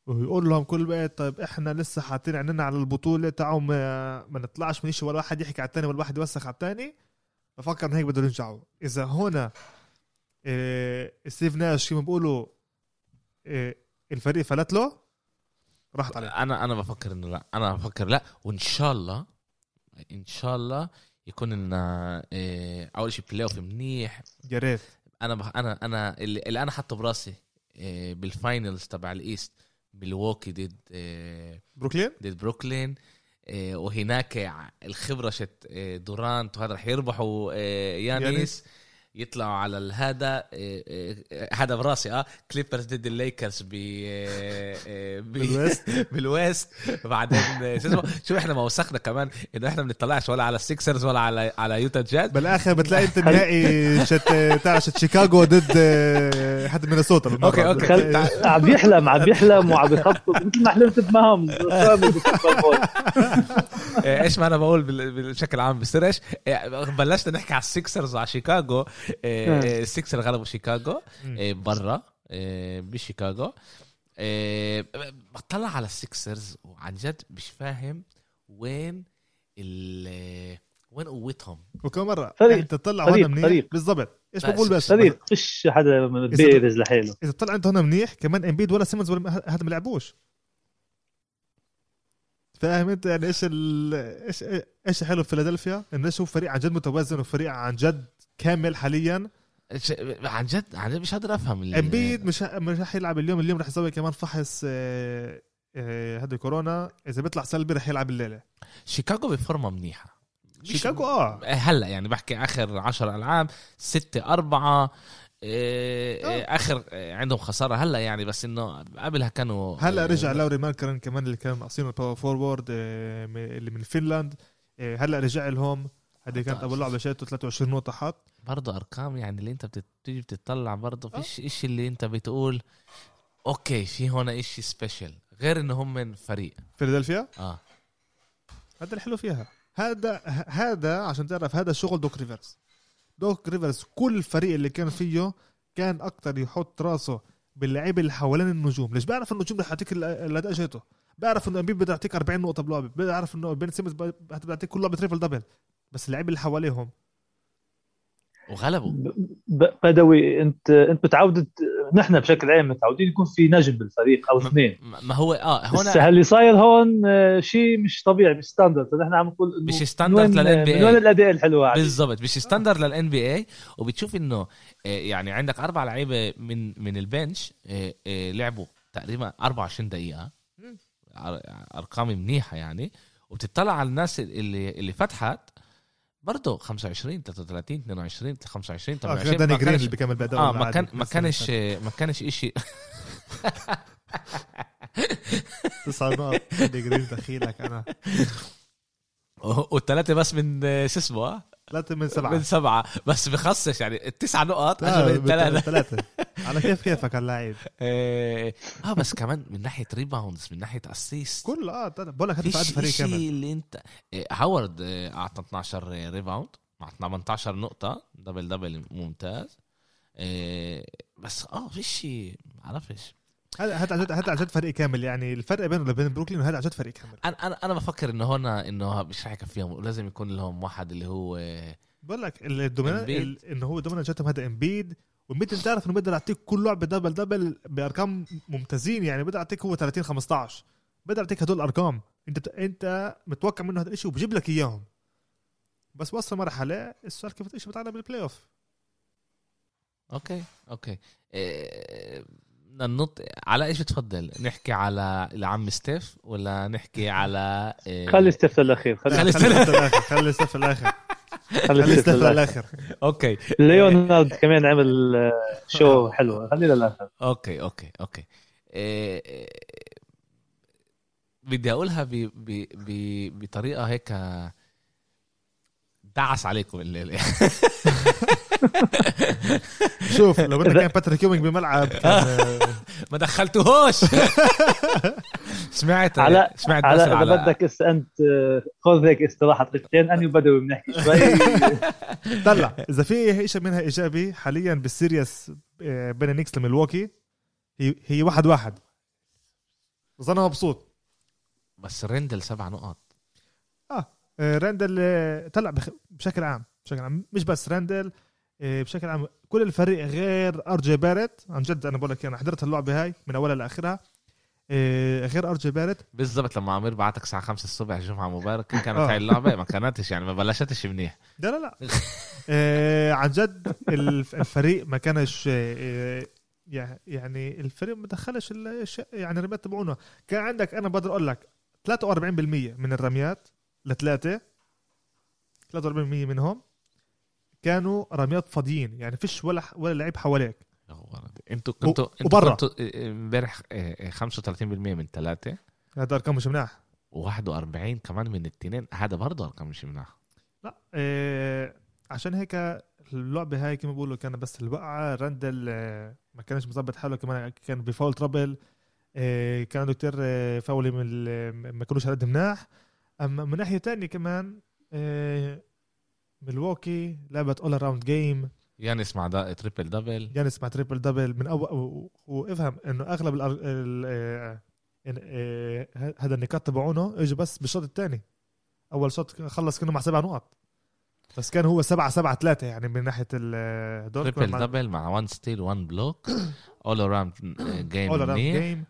ويقول لهم كل وقت طيب إحنا لسه حاطين عيننا على البطولة تعالوا ما, ما نطلعش من شيء ولا واحد يحكي على الثاني ولا واحد يوسخ على الثاني بفكر انه هيك بدهم يرجعوا. إذا هنا إيه ستيف ناش كما بيقولوا إيه الفريق فلت له راحت عليه. أنا أنا بفكر إنه لا أنا بفكر لا وإن شاء الله إن شاء الله يكون لنا آه، أول شيء playoff منيح. يا ريت. أنا بح أنا أنا اللي, اللي أنا حاطه براسي آه، بال finals تبع ال East ميلووكي ضد آه، بروكلين؟ ضد بروكلين. آه، وهناك الخبرة شت آه، دورانت وهذا رح يربحوا يانيس. يانيس. يطلعوا على الهذا آه، آه، هذا براسي آه. كليبرز ضد الليكرز ب آه، ب- بالويست. *laughs* بالويست. وبعدين آه، شو اسمه؟ شو إحنا ما وسخنا كمان إنه إحنا ما بنطلعش ولا على السيكسرز ولا على على يوتا جاز بالآخر بتلاقي أنت *laughs* النهائي شت تاع شت شيكاغو ضد حد مينيسوتا أوكي. خل... عم يحلم عم يحلم وعم يخطط مثل ما حلمت بمهام *laughs* إيه، إيش ما أنا بقول بال- بشكل عام بصيرش إيه، بلشنا نحكي على السيكسرز وعلى شيكاغو. إيه،. السيكسر غلبوا شيكاغو. إيه، برا. إيه، بشيكاغو. إيه، بطلع على السيكسرز وعن جد مش فاهم وين ال وين قوتهم. وكم مرة فريق. أنت تطلع. هون منيح. فريق. بالضبط. إيش بقول بس؟ فريق. فيش حدا من بيرز لحاله. إذا طلع أنت هون منيح كمان إمبيد ولا سيمونز ولا هذا ما لعبوش. فاهم انت يعني إيش. إيش إيش حلو في فيلادلفيا؟ انه نشوف فريق عن جد متوازن وفريق عن جد كامل حاليا. عن جد عن جد مش قادر أفهم إمبيد مش مش رح يلعب اليوم اليوم رح يسوي كمان فحص آه، آه، هذا كورونا. إذا بيطلع سلبي رح يلعب الليلة. شيكاغو بفورمة منيحة. شيكاغو آه. هلأ يعني بحكي آخر 10 ألعاب 6 4 آخر آه، عندهم خسارة هلا يعني بس إنه قبلها كانوا هلا آه، رجع لاوري ماركانن كمان اللي كان ناقصينه ال power forward م- اللي من فنلاند. آه، هلا رجع لهم. هذه كانت أول لعبة شاته 23 نقطة حط برضه أرقام يعني اللي أنت بتيجي بتطلع برضه فيش اشي اللي أنت بتقول okay في هنا إشي special غير إنه هم من فريق. فيلادلفيا؟ آه. هذا الحلو فيها. هذا هذا عشان تعرف هذا شغل دوك ريفرز دوك ريفرز كل فريق اللي كان فيه كان أكتر يحط راسه باللعيبه اللي حوالين النجوم. ليش؟ بيعرف النجوم رح يعطيك ال- الأداء جاته بيعرف إنه امبيد بده يعطيك 40 نقطة بلعبه بيعرف إنه بن سيمونز بده يعطيك كل لعبة triple double. بس اللعيبه اللي حواليهم وغلبوا. بدوي انت انت متعود نحن بشكل عام متعودين يكون في نجم بالفريق أو اثنين. ما هو آه بس هنا اللي صاير هون شيء مش طبيعي مش standard نحن عم نقول مش standard وين- لل NBA. من وين الأداء الحلو بالضبط مش standard لل NBA وبتشوف إنه آه، يعني عندك أربع لعيبة من من ال bench آه، آه، لعبوا تقريبا 24 دقيقة. أرقام منيحة يعني. وبتطلع على الناس اللي اللي فتحت برضه 25 33 22 25 آه غير 28 داني جرين اللي بيكمل بأداء آه ما. كان ما كانش ما كانش شيء تسع نقط داني جرين دخيلك أنا *laughs* والثلاثه بس من آه، شو اسمه؟ ثلاثة من سبعة. من سبعة. بس بخصش يعني التسع نقط الثلاثة. ثلاثة *laughs* على كيف كيفك هاللعيب آه آه، بس كمان من ناحية rebounds من ناحية assist كل آه. بقول لك هذا فيش فريق شيء كامل. اللي انت آه، هاورد آه، أعطى 12 rebound مع 18 نقطة double double ممتاز. إيه بس آه فيش بعرفش هذا هذا هذا عن جد فريق كامل؟ يعني الفرق بينه وبين بروكلين هذا عن جد فريق كامل؟ أنا أنا أنا بفكر إنه هنا إنه مش رح يكفيهم. لازم يكون لهم واحد اللي هو بقول لك ال dominant إنه هو ال dominant جاتهم هذا إمبيد. وإمبيد أنت عارف إنه بيقدر يعطيك كل لعبه double double بأرقام ممتازين. يعني بيقدر يعطيك هو 30 15 بيقدر يعطيك هدول الأرقام. أنت. أنت متوقع منه هذا الشيء وبجيب لك إياهم. بس وصل مرحلة السؤال كيف إيش بتعلم بالبلاي اوف أوكي أوكي. إيه بدنا ننط على إيش بتفضل؟ نحكي على العم ستيف ولا نحكي على إيه خلي ستيف للأخير خلي خلي خلي ستيف للاخر خلي ستيف للاخر خلي خلي ستيف للاخر okay. ليونارد كمان عمل آه، شو حلو. خليه للاخر okay okay okay. إيه إيه بدي أقولها ب ب ب بطريقة هيك دعس عليكم الليلة *laughs* شوف لو بدك كان باتريك يوينج بملعب *laughs* *laughs* ما دخلتوهوش. سمعت على سمعت على إذا بدك اس أنت خذ هيك استراحة دقيقتين أني بدوي بنحكي شوي. طلع. إذا في شيء منها إيجابي حاليا بال series آه، بين النكس لميلواكي هي هي واحد واحد. بس أنا مبسوط. بس ريندل سبع نقط. راندل آه، طلع. بشكل عام بشكل عام مش بس راندل آه، بشكل عام كل الفريق غير آر جي بارت عن جد أنا بقول لك أنا حضرت اللعبة هاي من أولها لآخرها. آه، غير آر جي بارت بالضبط لما عمير بعتك الساعة 5 الصبح جمعة مبارك كانت آه. هاي اللعبة ما كانتش يعني ما بلشتش منيح. لا لا لا. آه، عن جد الف- الفريق ما كانش آه، يع- يعني الفريق ما دخلش يعني الرميات تبعونه كان عندك أنا بقدر أقول لك 43% من الرميات لثلاثة 43% منهم كانوا رميات فاضيين يعني فيش ولا ولا لعيب حواليك. أنتوا كنتوا أنتوا وبرا. كنتوا امبارح آه، آه، 35% من ثلاثة. هذا أرقام مش مناح. و41 كمان من الاثنين هذا برضه أرقام مش مناح. لا آه عشان هيك اللعبة هاي كما بقولوا كان بس الوقعة راندل ما كانش مظبط حاله كمان كان ب foul trouble آه كان عنده كتير آه فاولين ما كانوش على مناح. أما من ناحية تانية كمان آه ملواكي لعبت all around game يانس مع the triple double يانس مع triple double من اول وافهم إنه أغلب الأر- ال- آه، آه، هذا النقاط تبعونه اجى بس بالشوط الثاني أول شوط خلص كأنه مع سبع نقط. بس كان هو سبعة سبعة ثلاثة يعني من ناحية ال double triple double مع 1 steal 1 block all around game all around game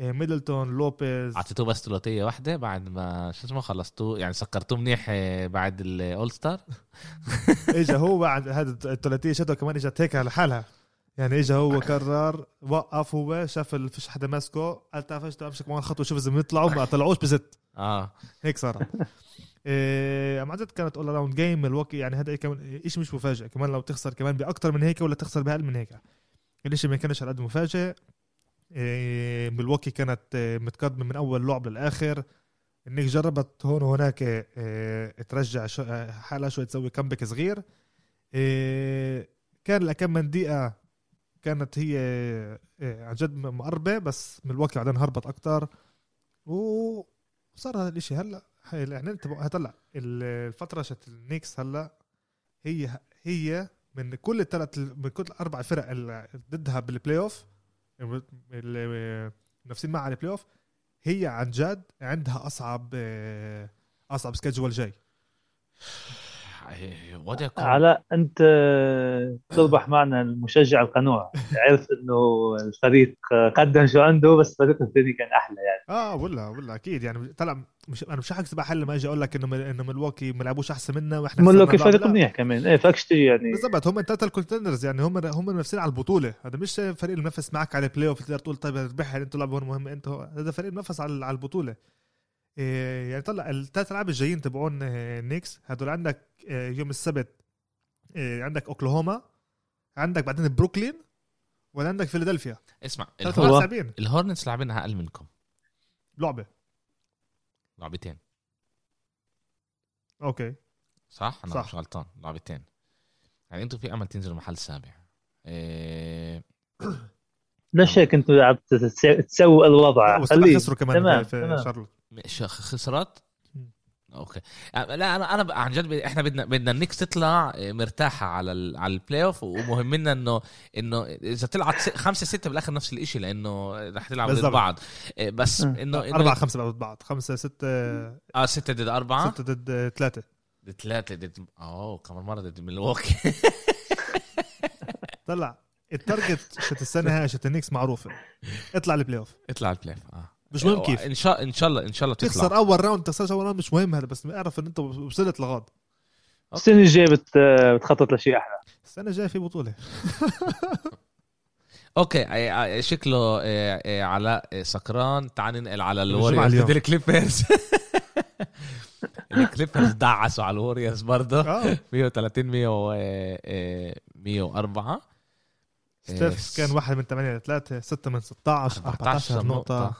ميدلتون لوبيز. أعطيتوه بس ثلاثية واحدة بعد ما شو اسمه خلصتوه. يعني سكرتوه منيح آه، بعد ال all star اجى هو بعد *laughs* هذا الثلاثية شتوى كمان اجت هيك لحالها يعني اجى هو قرر وقف هو شاف فيش حدا ماسكه قال تعرف إيش امشي كمان خطوه شوف إذا بيطلعوا ما طلعوش بالزبط. آه. هيك صار. إيه عن جد كانت all around game ملواكي يعني هذا كمان شيء مش مفاجئ. كمان لو تخسر كمان باكثر من هيك ولا تخسر بأقل من هيك. الإشي ما كانش على قد مفاجئ. إيه ملواكي كانت إيه، متقدمة من أول لعب للآخر. انك جربت هون وهناك إيه ترجع آه، حالها شوي تسوي comeback صغير. كان لكم من دقيقة كانت هي عن جد مقربة بس ملواكي بعدين هربت أكثر وصار هذا الإشي. هلأ الإعلان تبع هلأ الفترة شت النيكس هلأ هي هي من كل الثلاث من كل الاربع فرق اللي ضدها بال play off اللي منافسين معها على ال play off هي عن جد عندها أصعب آه، أصعب schedule جاي. إيه، وضع يكون علاء أنت تربح معنا المشجع القنوع. عرف إنه الفريق قدم شو عنده بس الفريق الثاني كان أحلى يعني. آه ولا ولا أكيد يعني. طلع مش أنا مش حكذب هلا لما أجي أقول لك إنه إنه ملواكي ما لعبوش أحسن منا وإحنا بعض. فريق. منيح كمان. إيه فاكش تجي يعني. بالضبط هم الثلاثه ال contenders يعني. هم هم منافسين على البطولة. هذا مش فريق اللي منافس معك على ال play off تقدر تقول طيب ربحها أنتوا لعبوا مهم أنتوا هذا فريق منافس على على البطولة. إيه يعني طلع الثلاث ألعاب الجايين تبعون آه، نيكس هدول عندك آه، يوم السبت آه، عندك أوكلاهوما عندك بعدين بروكلين ولا عندك فيلادلفيا. اسمع الهورنتس لاعبينها أقل منكم. لعبة. لعبتين. okay. صح؟ أنا صح. مش غلطان. لعبتين. يعني أنتوا في أمل تنزلوا محل سابع. إيه... *coughs* ليش هيك أنتوا عم تس- تسووا الوضع؟ خليه. خسروا كمان تمام في تمام. شارلوت. مش خسارات okay. لا أنا أنا عن جد إحنا بدنا بدنا النكس تطلع مرتاحة على ال... على ال play off ومهم لنا إنه إنه إذا طلعت. خمسة ستة بالآخر نفس الشيء لأنه رح تلعب ضد بالضبط. بعض. بس م. إنه إنه- أربعة خمسة ضد بعض. خمسة ستة آه ستة ضد أربعة. ستة ضد ثلاثة. ضد ثلاثة ضد أوه كمان مرة ضد ميلواكي. طلع. ال target شت السنة هاي شت النكس معروفة. اطلع ال play off اطلع ال play off آه. مش مهم كيف. إن شاء إن شاء الله إن شاء الله تخسر تطلع أول round تخسرش أول round مش مهم هذا بس اعرف إن أنت وصلت لغاد السنة الجاية بت... بتخطط لشيء أحلى. السنة الجاية في بطولة. *laughs* okay شكله آه، آه، علاء آه، سكران. تعال ننقل على الوريورز اليوم. ضد *laughs* الكليبرز. الكليبرز دعسوا على الوريورز برضه. آه. 130 100 آه، 104 ستيف كان واحد من 8 ل 3 6 من 16 14 نقطة.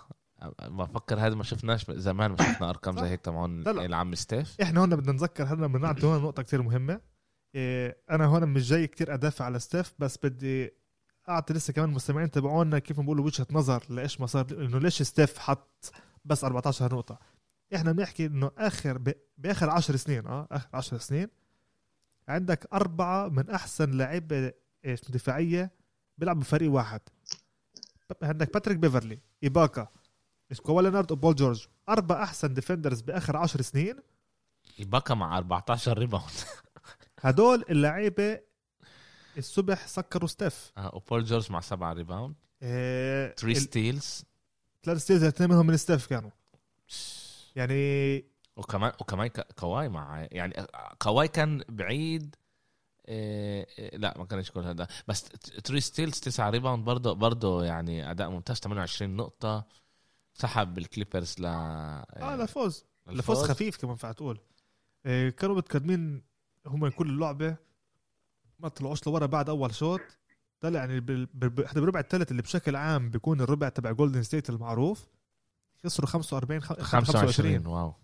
بفكر هذا ما شفناش زمان ما شفنا أرقام زي. هيك تبعون. العم ستيف إحنا هون بدنا نتذكر هلا بدنا نعطي هون نقطة كتير مهمة إيه أنا هون مش جاي كتير أدافع على ستيف بس بدي أعطي لسه كمان المستمعين تبعونا كيف بقولوا وجهة نظر لإيش ما صار إنه ليش ستيف حط بس 14 نقطة إحنا بنحكي إنه آخر ب... بآخر 10 سنين آه آخر 10 سنين عندك أربعة من أحسن لعيبة إيش دفاعية بيلعبوا بفريق واحد عندك باتريك بيفرلي إيباكا كواي لينارد وبول جورج. أربع أحسن defenders بآخر 10 سنين. يبقى مع 14 rebound *laughs* هدول اللعيبة الصبح سكروا ستيف. آه، وبول جورج مع سبعة rebound إيه 3 steals ثلاث steals اثنين منهم من ستيف كانوا. يعني وكمان وكمان كواي مع يعني كواي كان بعيد. إيه لا ما كانش كل هذا. بس 3 steals 9 rebound برضه برضه يعني أداء ممتاز. 28 نقطة. سحب الكليبرز ل آه لفوز. لفوز. خفيف كمان فيها تقول إيه كانوا متقدمين هم كل اللعبة ما طلعوش لورا بعد أول شوط. طلع يعني حتى بالربع الثالث اللي بشكل عام بيكون الربع تبع جولدن ستيت المعروف. خسروا 45 خ- 25 واو.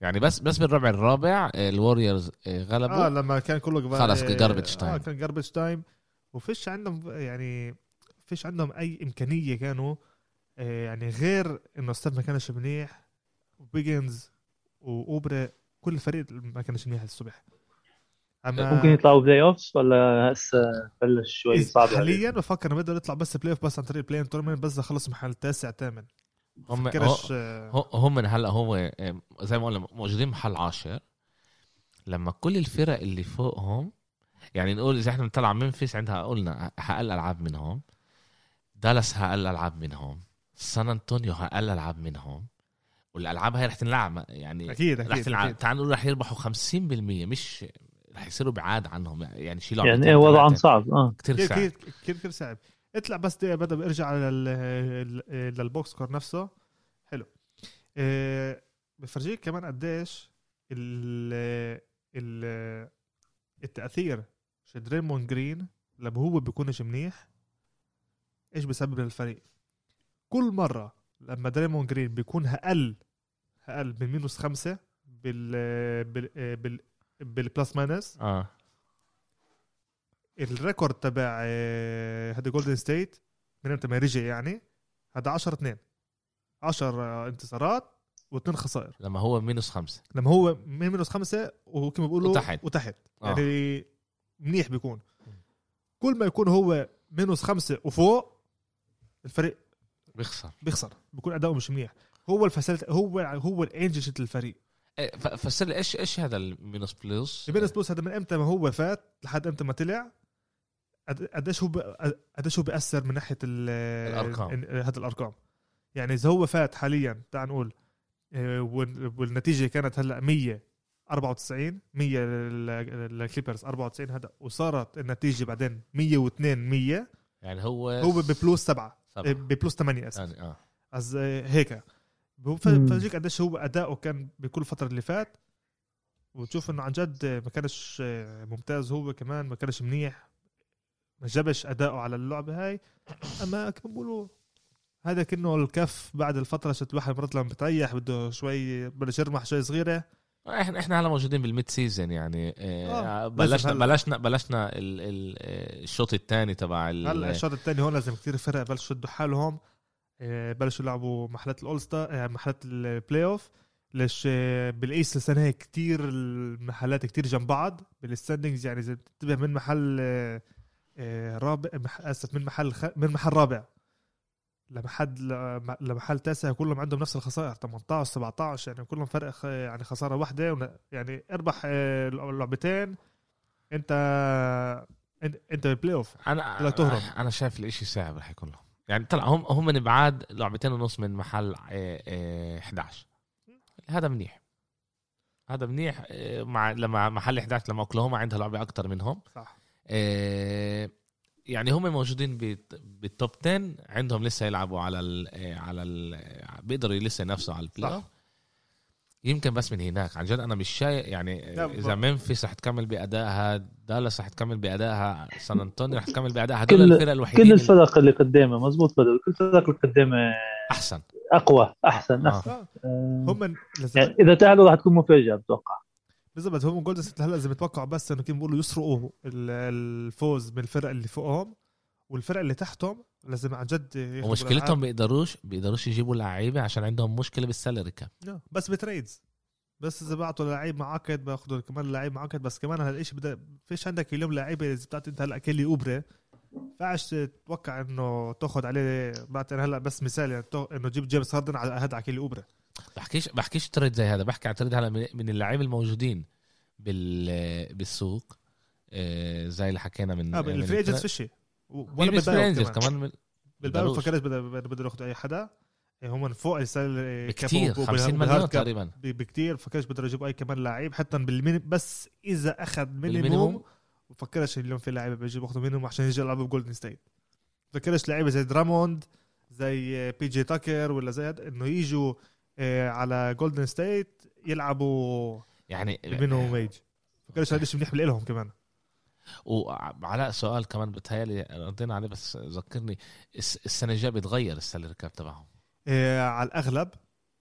يعني بس بس بالربع الرابع آه، الوريورز آه، غلبوا. آه لما كان كله خلص آه، garbage time. آه كان garbage time وفيش عندهم يعني فيش عندهم أي إمكانية كانوا آه، يعني غير إنه ستيف ما كانش منيح وويجنز وأوبرا كل الفريق ما كانش منيح الصبح. أما ممكن يطلعوا playoffs ولا هسه بلش شوي إذ- صعب؟ حاليا بفكر إنه بده يطلع بس playoff بس عن طريق ال play-in tournament بس خلص محل تاسع ثامن هم آه، هو- هم من هلأ هو آه، زي ما قلنا موجودين محل عاشر. لما كل الفرق اللي فوقهم يعني نقول إذا إحنا بنطلع ممفيس عندها قلنا أقل ألعاب منهم. دالاس أقل ألعاب منهم. سان أنطونيو أقل ألعاب منهم والألعاب هاي رح تنلعب يعني أكيد رح أكيد, تلعب أكيد. تعال نقول رح يربحوا 50% مش رح يصيروا بعاد عنهم يعني شيلوا يعني إيه وضعهم صعب آه. كثير صعب. كثير كثير كثير صعب. اطلع بس برجع لل... لل box score نفسه. حلو. إيه بفرجيك كمان قديش ال... ال... التأثير في دريمون جرين لما هو بيكونش منيح. إيش بسبب للفريق كل مرة لما دريمون جرين بيكون أقل أقل من minus خمسة بال بال بال بال plus minus آه. ال record تبع آه، هذا جولدن ستيت من إمتى؟ ما رجع يعني. هذا 10 2 10 انتصارات واثنين خسائر. لما هو مينوس خمسة. لما هو من مينوس خمسة وكما بيقولوا وتحت. وتحت. آه. يعني منيح بيكون. كل ما يكون هو مينوس خمسة وفوق الفريق بيخسر. بيخسر بيكون أداؤه مش منيح. هو الفاسيلتي هو هو الانجل الفريق. إيه، فسر لي إيش إيش هذا المينوس بلس البينس بلوس هذا من إمتى ما هو فات لحد إمتى ما طلع؟ قد- قديش هو قديش هو بيأثر من ناحية ال- الأرقام. ال- هذا الأرقام. يعني إذا هو فات حاليا تعال نقول آه، وال- والنتيجة كانت هلأ 194 100 لل- للكليبرز 94 هذا وصارت النتيجة بعدين 102 100 يعني هو هو ببلوس 7 سبعة. ببلوس 8 اسف يعني آه. از هيك. ف- مم. فرجيك قديش هو أداؤه كان بكل فتره اللي فات. وتشوف إنه عن جد ما كانش ممتاز هو كمان ما كانش منيح. ما جابش أداؤه على اللعبة هاي. أما كما بيقولوا هذا كأنه الكف بعد الفترة شت الواحد مرات لما بتريح بده شوي بلش يرمح شوي صغيرة. إحنا إحنا هلا موجودين بال mid season يعني آه آه، بلشنا هلا. بلشنا بلشنا آه، الشوط الثاني تبع هلا الشوط الثاني هون لازم كثير فرق بلشوا يشدوا حالهم آه، بلشوا يلعبوا محلات ال All-Star آه، محلات ال playoff ليش آه، بال East السنة هيك كتير المحلات كتير جنب بعض بال standings يعني إذا بتنتبه من محل آه، آه، رابع آسف من محل خ... من محل رابع. لمحل لمحل تاسع كلهم عندهم نفس الخسائر 18 17 يعني كلهم فرق يعني خسارة واحدة يعني اربح آه، لعبتين انت انت- بال playoff أنا بدك تهرب. أنا شايف الإشي صعب رح يكون لهم. يعني طلع هم هم من بعاد لعبتين ونص من محل آه، آه، 11 هذا منيح. هذا منيح آه، مع لما محل 11 لما أوكلاهوما عندها لعبة أكتر منهم. صح. آه، يعني هم موجودين بالت- بال top 10 عندهم لسه يلعبوا على ال على ال بيقدروا لسه ينافسوا على ال play. يمكن بس من هناك عن جد أنا مش شايف يعني إذا ممفيس رح تكمل بأدائها دالاس رح تكمل بأدائها سان أنطونيو رح تكمل بأدائها هدول كل- الفرق الوحيدين كل اللي الفرق اللي قدامه مزبوط بدر كل الفرق اللي قدامه أحسن أقوى أحسن آه. أحسن آه. آه. هم يعني إذا تاهلوا راح تكون مفاجأة بتوقع بالضبط هم جولدن ستيت هلا إذا بتوقعوا بس إنه كيف بيقولوا يسرقوا ال- الفوز من الفرق اللي فوقهم والفرق اللي تحتهم لازم عن جد ومشكلتهم بيقدروش بيقدروش يجيبوا لعيبة عشان عندهم مشكلة بال salary cap بالألعاب. بس ب trades. بس إذا بعتوا لعيب معقد باخذوا كمان لعيب معقد بس كمان هالشيء بدا فيش عندك اليوم لعيبة إذا بتعطي أنت هلا كيلي أوبري فعش تتوقع إنه تاخذ عليه بعطي هلا بس مثال يعني إنه جيب جيمس هاردن على هذا على كيلي أوبري. بحكيش بحكيش trade زي هذا بحكي عن trade هلا من- اللعيبة الموجودين بال بالسوق. آه، زي اللي حكينا من آه من ال free agents. فيشي ولا بال free كمان. بدروش. فكرت بدهم بدهم ياخذوا أي حدا. إيه هم فوق السنة بكتير 50 مليون تقريبا. ب- بكتير. فكرش بقدروا يجيبوا أي كمان لعيب حتى بالميني بس إذا أخذ minimum بفكرش اليوم في لعيبة بيجي باخذوا minimum عشان يجي يلعبوا بجولدن ستيت بفكرش لعيبة زي دراموند زي بي جي تاكر ولا زي إنه يجوا على جولدن ستيت يلعبوا يعني ال minimum wage بفكرش هذا الشيء منيح لهم كمان. وعلاء سؤال كمان بتهيألي ردينا عليه بس ذكرني الس- السنة الجاية بيتغير ال salary cap تبعهم؟ آه، على الأغلب.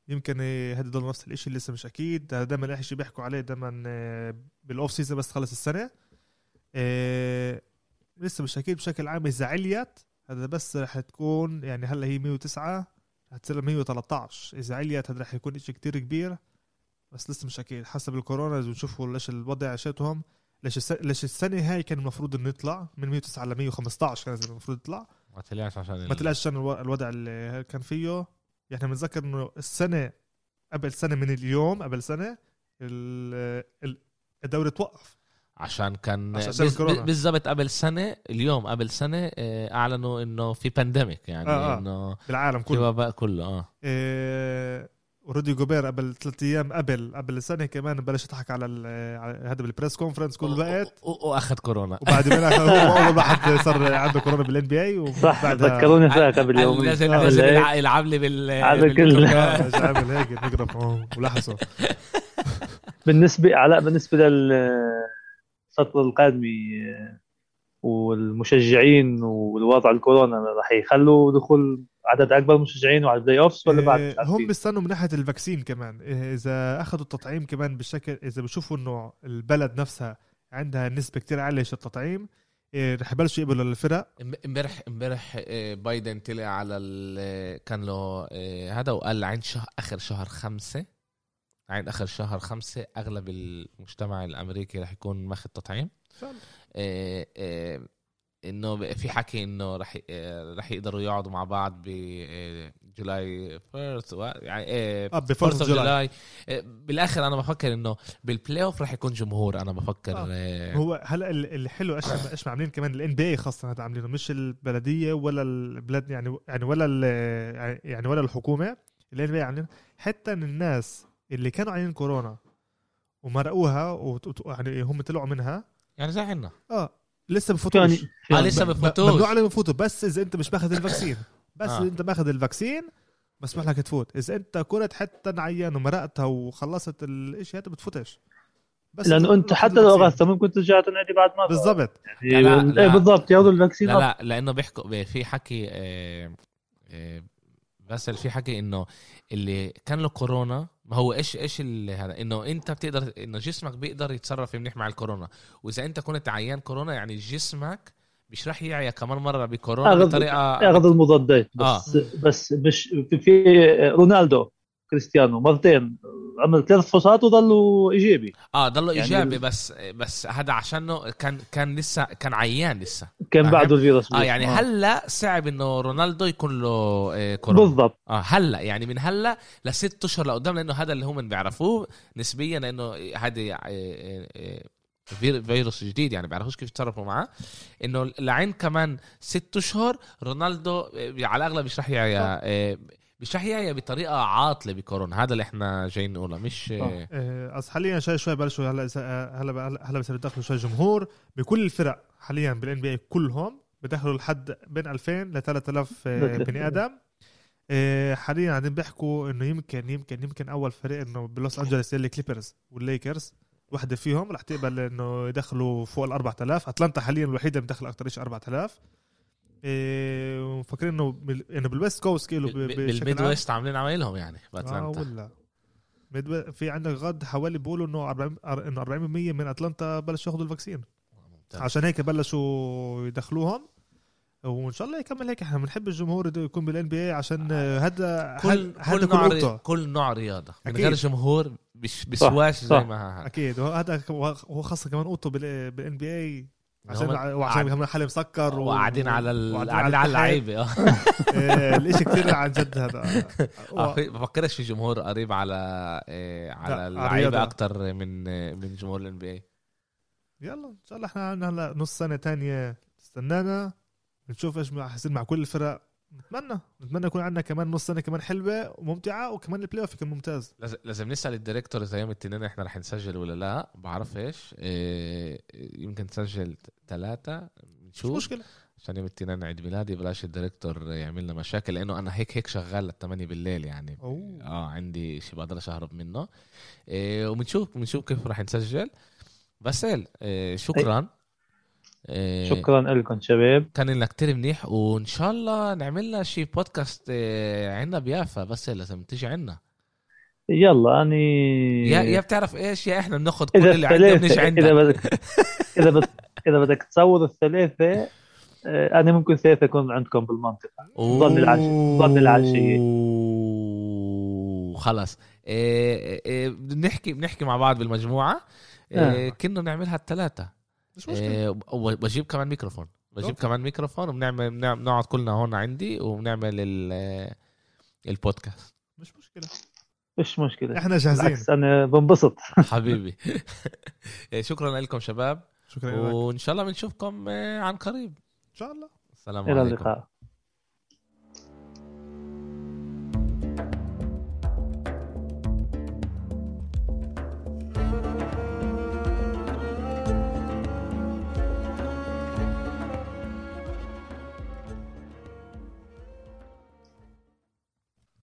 يمكن آه، هذا ضل نفس الشيء لسه مش أكيد. هذا دائما اي شيء بيحكوا عليه دائما آه، بال off season بس تخلص السنة. آه، لسه مش أكيد بشكل عام إذا عليت هذا بس رح تكون يعني هلأ هي 109 هتصير 113 اذا عليت هذا رح يكون شيء كتير كبير بس لسه مش أكيد. حسب الكورونا إذا بنشوفوا ليش الوضع عشتهم ليش ليش السنة هاي كان المفروض إنه يطلع من 109 ل 115 كان المفروض يطلع. ما طلعش عشان ما طلعش عشان الو- الوضع اللي كان فيه. يعني بنتذكر إنه السنة قبل سنة من اليوم قبل سنة ال- ال- الدوري توقف. عشان كان عشان-. بالضبط قبل سنة اليوم قبل سنة آه، أعلنوا إنه في pandemic يعني آه، آه. إنه بالعالم في كله. وباء كله آه. إيه ورودي جوبير قبل ثلاث أيام قبل قبل سنة كمان بلش يضحك على هذا بال press conference كل وقت وأخذ كورونا. وبعد *laughs* هو اول واحد صار عنده كورونا بال NBA صح ذكروني فيها قبل يومين. آه،؟ يلع- يلعب لي بال كل- عامل هيك نقرب آه، ولحسه بالنسبة علاء بالنسبة للفتره القادمه آه، والمشجعين والوضع الكورونا راح يخلوا دخول عدد أكبر مشجعين وعلى ال playoffs ولا بعد؟ إيه، هم؟ بيستنوا من ناحية ال vaccine كمان. إيه، إذا أخذوا التطعيم كمان بالشكل إذا بشوفوا إنه البلد نفسها عندها نسبة كتير عالية في التطعيم إيه، رح يبلشوا يقبلوا للفرق. امبارح إمبارح آه، بايدن طلع على ال- كان له آه، هذا وقال عند شهر آخر شهر خمسة. عند آخر شهر خمسة أغلب المجتمع الأمريكي رح يكون ماخذ تطعيم. آه، آه، إنه في حكي إنه رح آه، رح يقدروا يقعدوا مع بعض ب July first يعني آه، آه July July آه، بالآخر أنا بفكر إنه بال playoff رح يكون جمهور أنا بفكر آه. هو هلا ال- اللي حلو إيش إيش عاملين كمان؟ ال NBA خاصة هذا عاملينه مش البلدية ولا البلاد يعني يعني ولا يعني ولا الحكومة ال NBA عاملين حتى الناس اللي كانوا عاملين كورونا ومرقوها وت- وت- يعني هم طلعوا منها. يعني زي عنا آه لسه بفوتوش. يعني آه يعني لسه ب- بفوتوش. ممنوع عليهم يفوتوا بس إذا أنت مش ماخذ ال vaccine. *laughs* بس آه. إذا أنت ماخذ ال vaccine مسموح لك تفوت. إذا أنت كنت حتى نعيان ومرقتها وخلصت الإشي هذا بتفوتش. بس أنت أخذت حتى لو ال vaccine. اخذتها ممكن ترجع تنعدي بعد مرة. بالضبط. يعني لا، لا. إيه بالضبط ياخذوا ال vaccine لا لا لأنه بيحكوا في حكي آه، آه، بس في حكي إنه اللي كان له كورونا ما هو إيش إيش هذا؟ إنه أنت بتقدر إنه جسمك بيقدر يتصرف منيح مع الكورونا. وإذا أنت كنت عيان كورونا يعني جسمك مش راح يعيا كمان مرة بكورونا أغض- بطريقه ياخذ المضادات. بس بس مش في رونالدو. كريستيانو مرتين عمل ثلاث فحوصات وضلوا إيجابي. آه ضلوا يعني إيجابي بس بس هذا عشانه كان كان لسه كان عيان لسه. كان؟ بعده الفيروس آه يعني هلا صعب إنه رونالدو يكون له آه كورونا. بالضبط. آه هلا يعني من هلا لست أشهر لقدام لأنه هذا اللي هم بيعرفوه نسبيا لأنه هذا آه، آه، آه، فير- فيروس جديد يعني بيعرفوش كيف يتصرفوا معاه. إنه لعين كمان ست أشهر رونالدو آه، على الأغلب مش رح مش رح يعيا بطريقة عاطلة بكورونا هذا اللي إحنا جايين نقوله مش آه، آه، أصل حاليا شوي شوي بلشوا هلا هلا هلا هلا بصير يدخلوا شوي جمهور بكل الفرق حاليا بال NBA كلهم بدخلوا لحد بين 2000 ل 3000 آه، بني آدم. حاليا قاعدين بيحكوا إنه يمكن يمكن يمكن أول فريق إنه بلوس أنجلوس ال Clippers وال Lakers واحدة فيهم رح تقبل إنه يدخلوا فوق ال 4000 أتلانتا حاليا الوحيدة اللي مدخل أكثر شيء 4000 إيه ومفكرين إنه بال... إنه بالويست كوست كيلو ب- بالميد. ويست عاملين عمايلهم يعني آه باتلانتا ولا ميد- في عندك غد حوالي بيقولوا إنه 40 أر- إنه 40% من أتلانتا بلشوا ياخذوا الفاكسين ممتاز. عشان هيك بلشوا يدخلوهم وإن شاء الله يكمل هيك إحنا بنحب الجمهور يكون بالان بي اي عشان آه، هذا كل هذا- هذا كل كل نوع ري... كل نوع رياضة من أكيد. غير جمهور مش بسواش زي. ما هذا أكيد وهذا هو خاصة كمان قطه بالان بي اي عشان وعشان كمان حالي مسكر وقاعدين على قاعدين على. اللعيبة. *laughs* آه الإشي كثير عن جد هذا. *laughs* بفكرش في جمهور قريب على إيه على اللعيبة. أكتر من من جمهور ال NBA يلا إن شاء الله إحنا عندنا هلا نص سنة تانية. تستنانا نشوف إيش حيصير مع كل الفرق. نتمنى. نتمنى يكون عندنا كمان نص سنة كمان حلوة وممتعة وكمان ال playoff يكون ممتاز. لازم, لازم نسأل ال director إذا يوم التنين إحنا رح نسجل ولا لا. بعرف إيش. إيه يمكن نسجل ثلاثة مش نشوف. مشكلة. عشان يوم التنين عيد ميلادي بلاش ال director يعمل لنا مشاكل لأنه أنا هيك هيك شغال للثمانية بالليل يعني. أوه. آه عندي شيء بقدرش اهرب منه. إيه وبنشوف بنشوف كيف رح نسجل. باسل إيه شكرا. إيه شكرا لكم شباب. كان لنا كتير منيح وإن شاء الله نعمل لنا شي بودكاست إيه عنا بيافا بس لازم تيجي عنا. يلا أني يا يا بتعرف إيش؟ يا إحنا بناخذ كل اللي عندنا بنيجي الثلاثة إذا بدك إذا بدك إذا بدك تصور الثلاثة آه، أنا ممكن ثلاثة اكون عندكم بالمنطقة. ضل العشية ضل العشية أوه، خلص إيه إيه بنحكي بنحكي مع بعض بالمجموعة. إيه آه. كنا نعملها الثلاثة. مش مشكلة. إيه وبجيب كمان ميكروفون. بجيب okay. كمان ميكروفون وبنعمل بنع- بنقعد كلنا هون عندي وبنعمل ال- البودكاست. مش مشكلة. مش مشكلة. إحنا جاهزين. بالعكس أنا بنبسط. *laughs* حبيبي. *laughs* إيه، شكرا لكم شباب. شكرا وإن شاء الله بنشوفكم إيه، عن قريب. إن شاء الله. السلام إلى عليكم. اللقاء.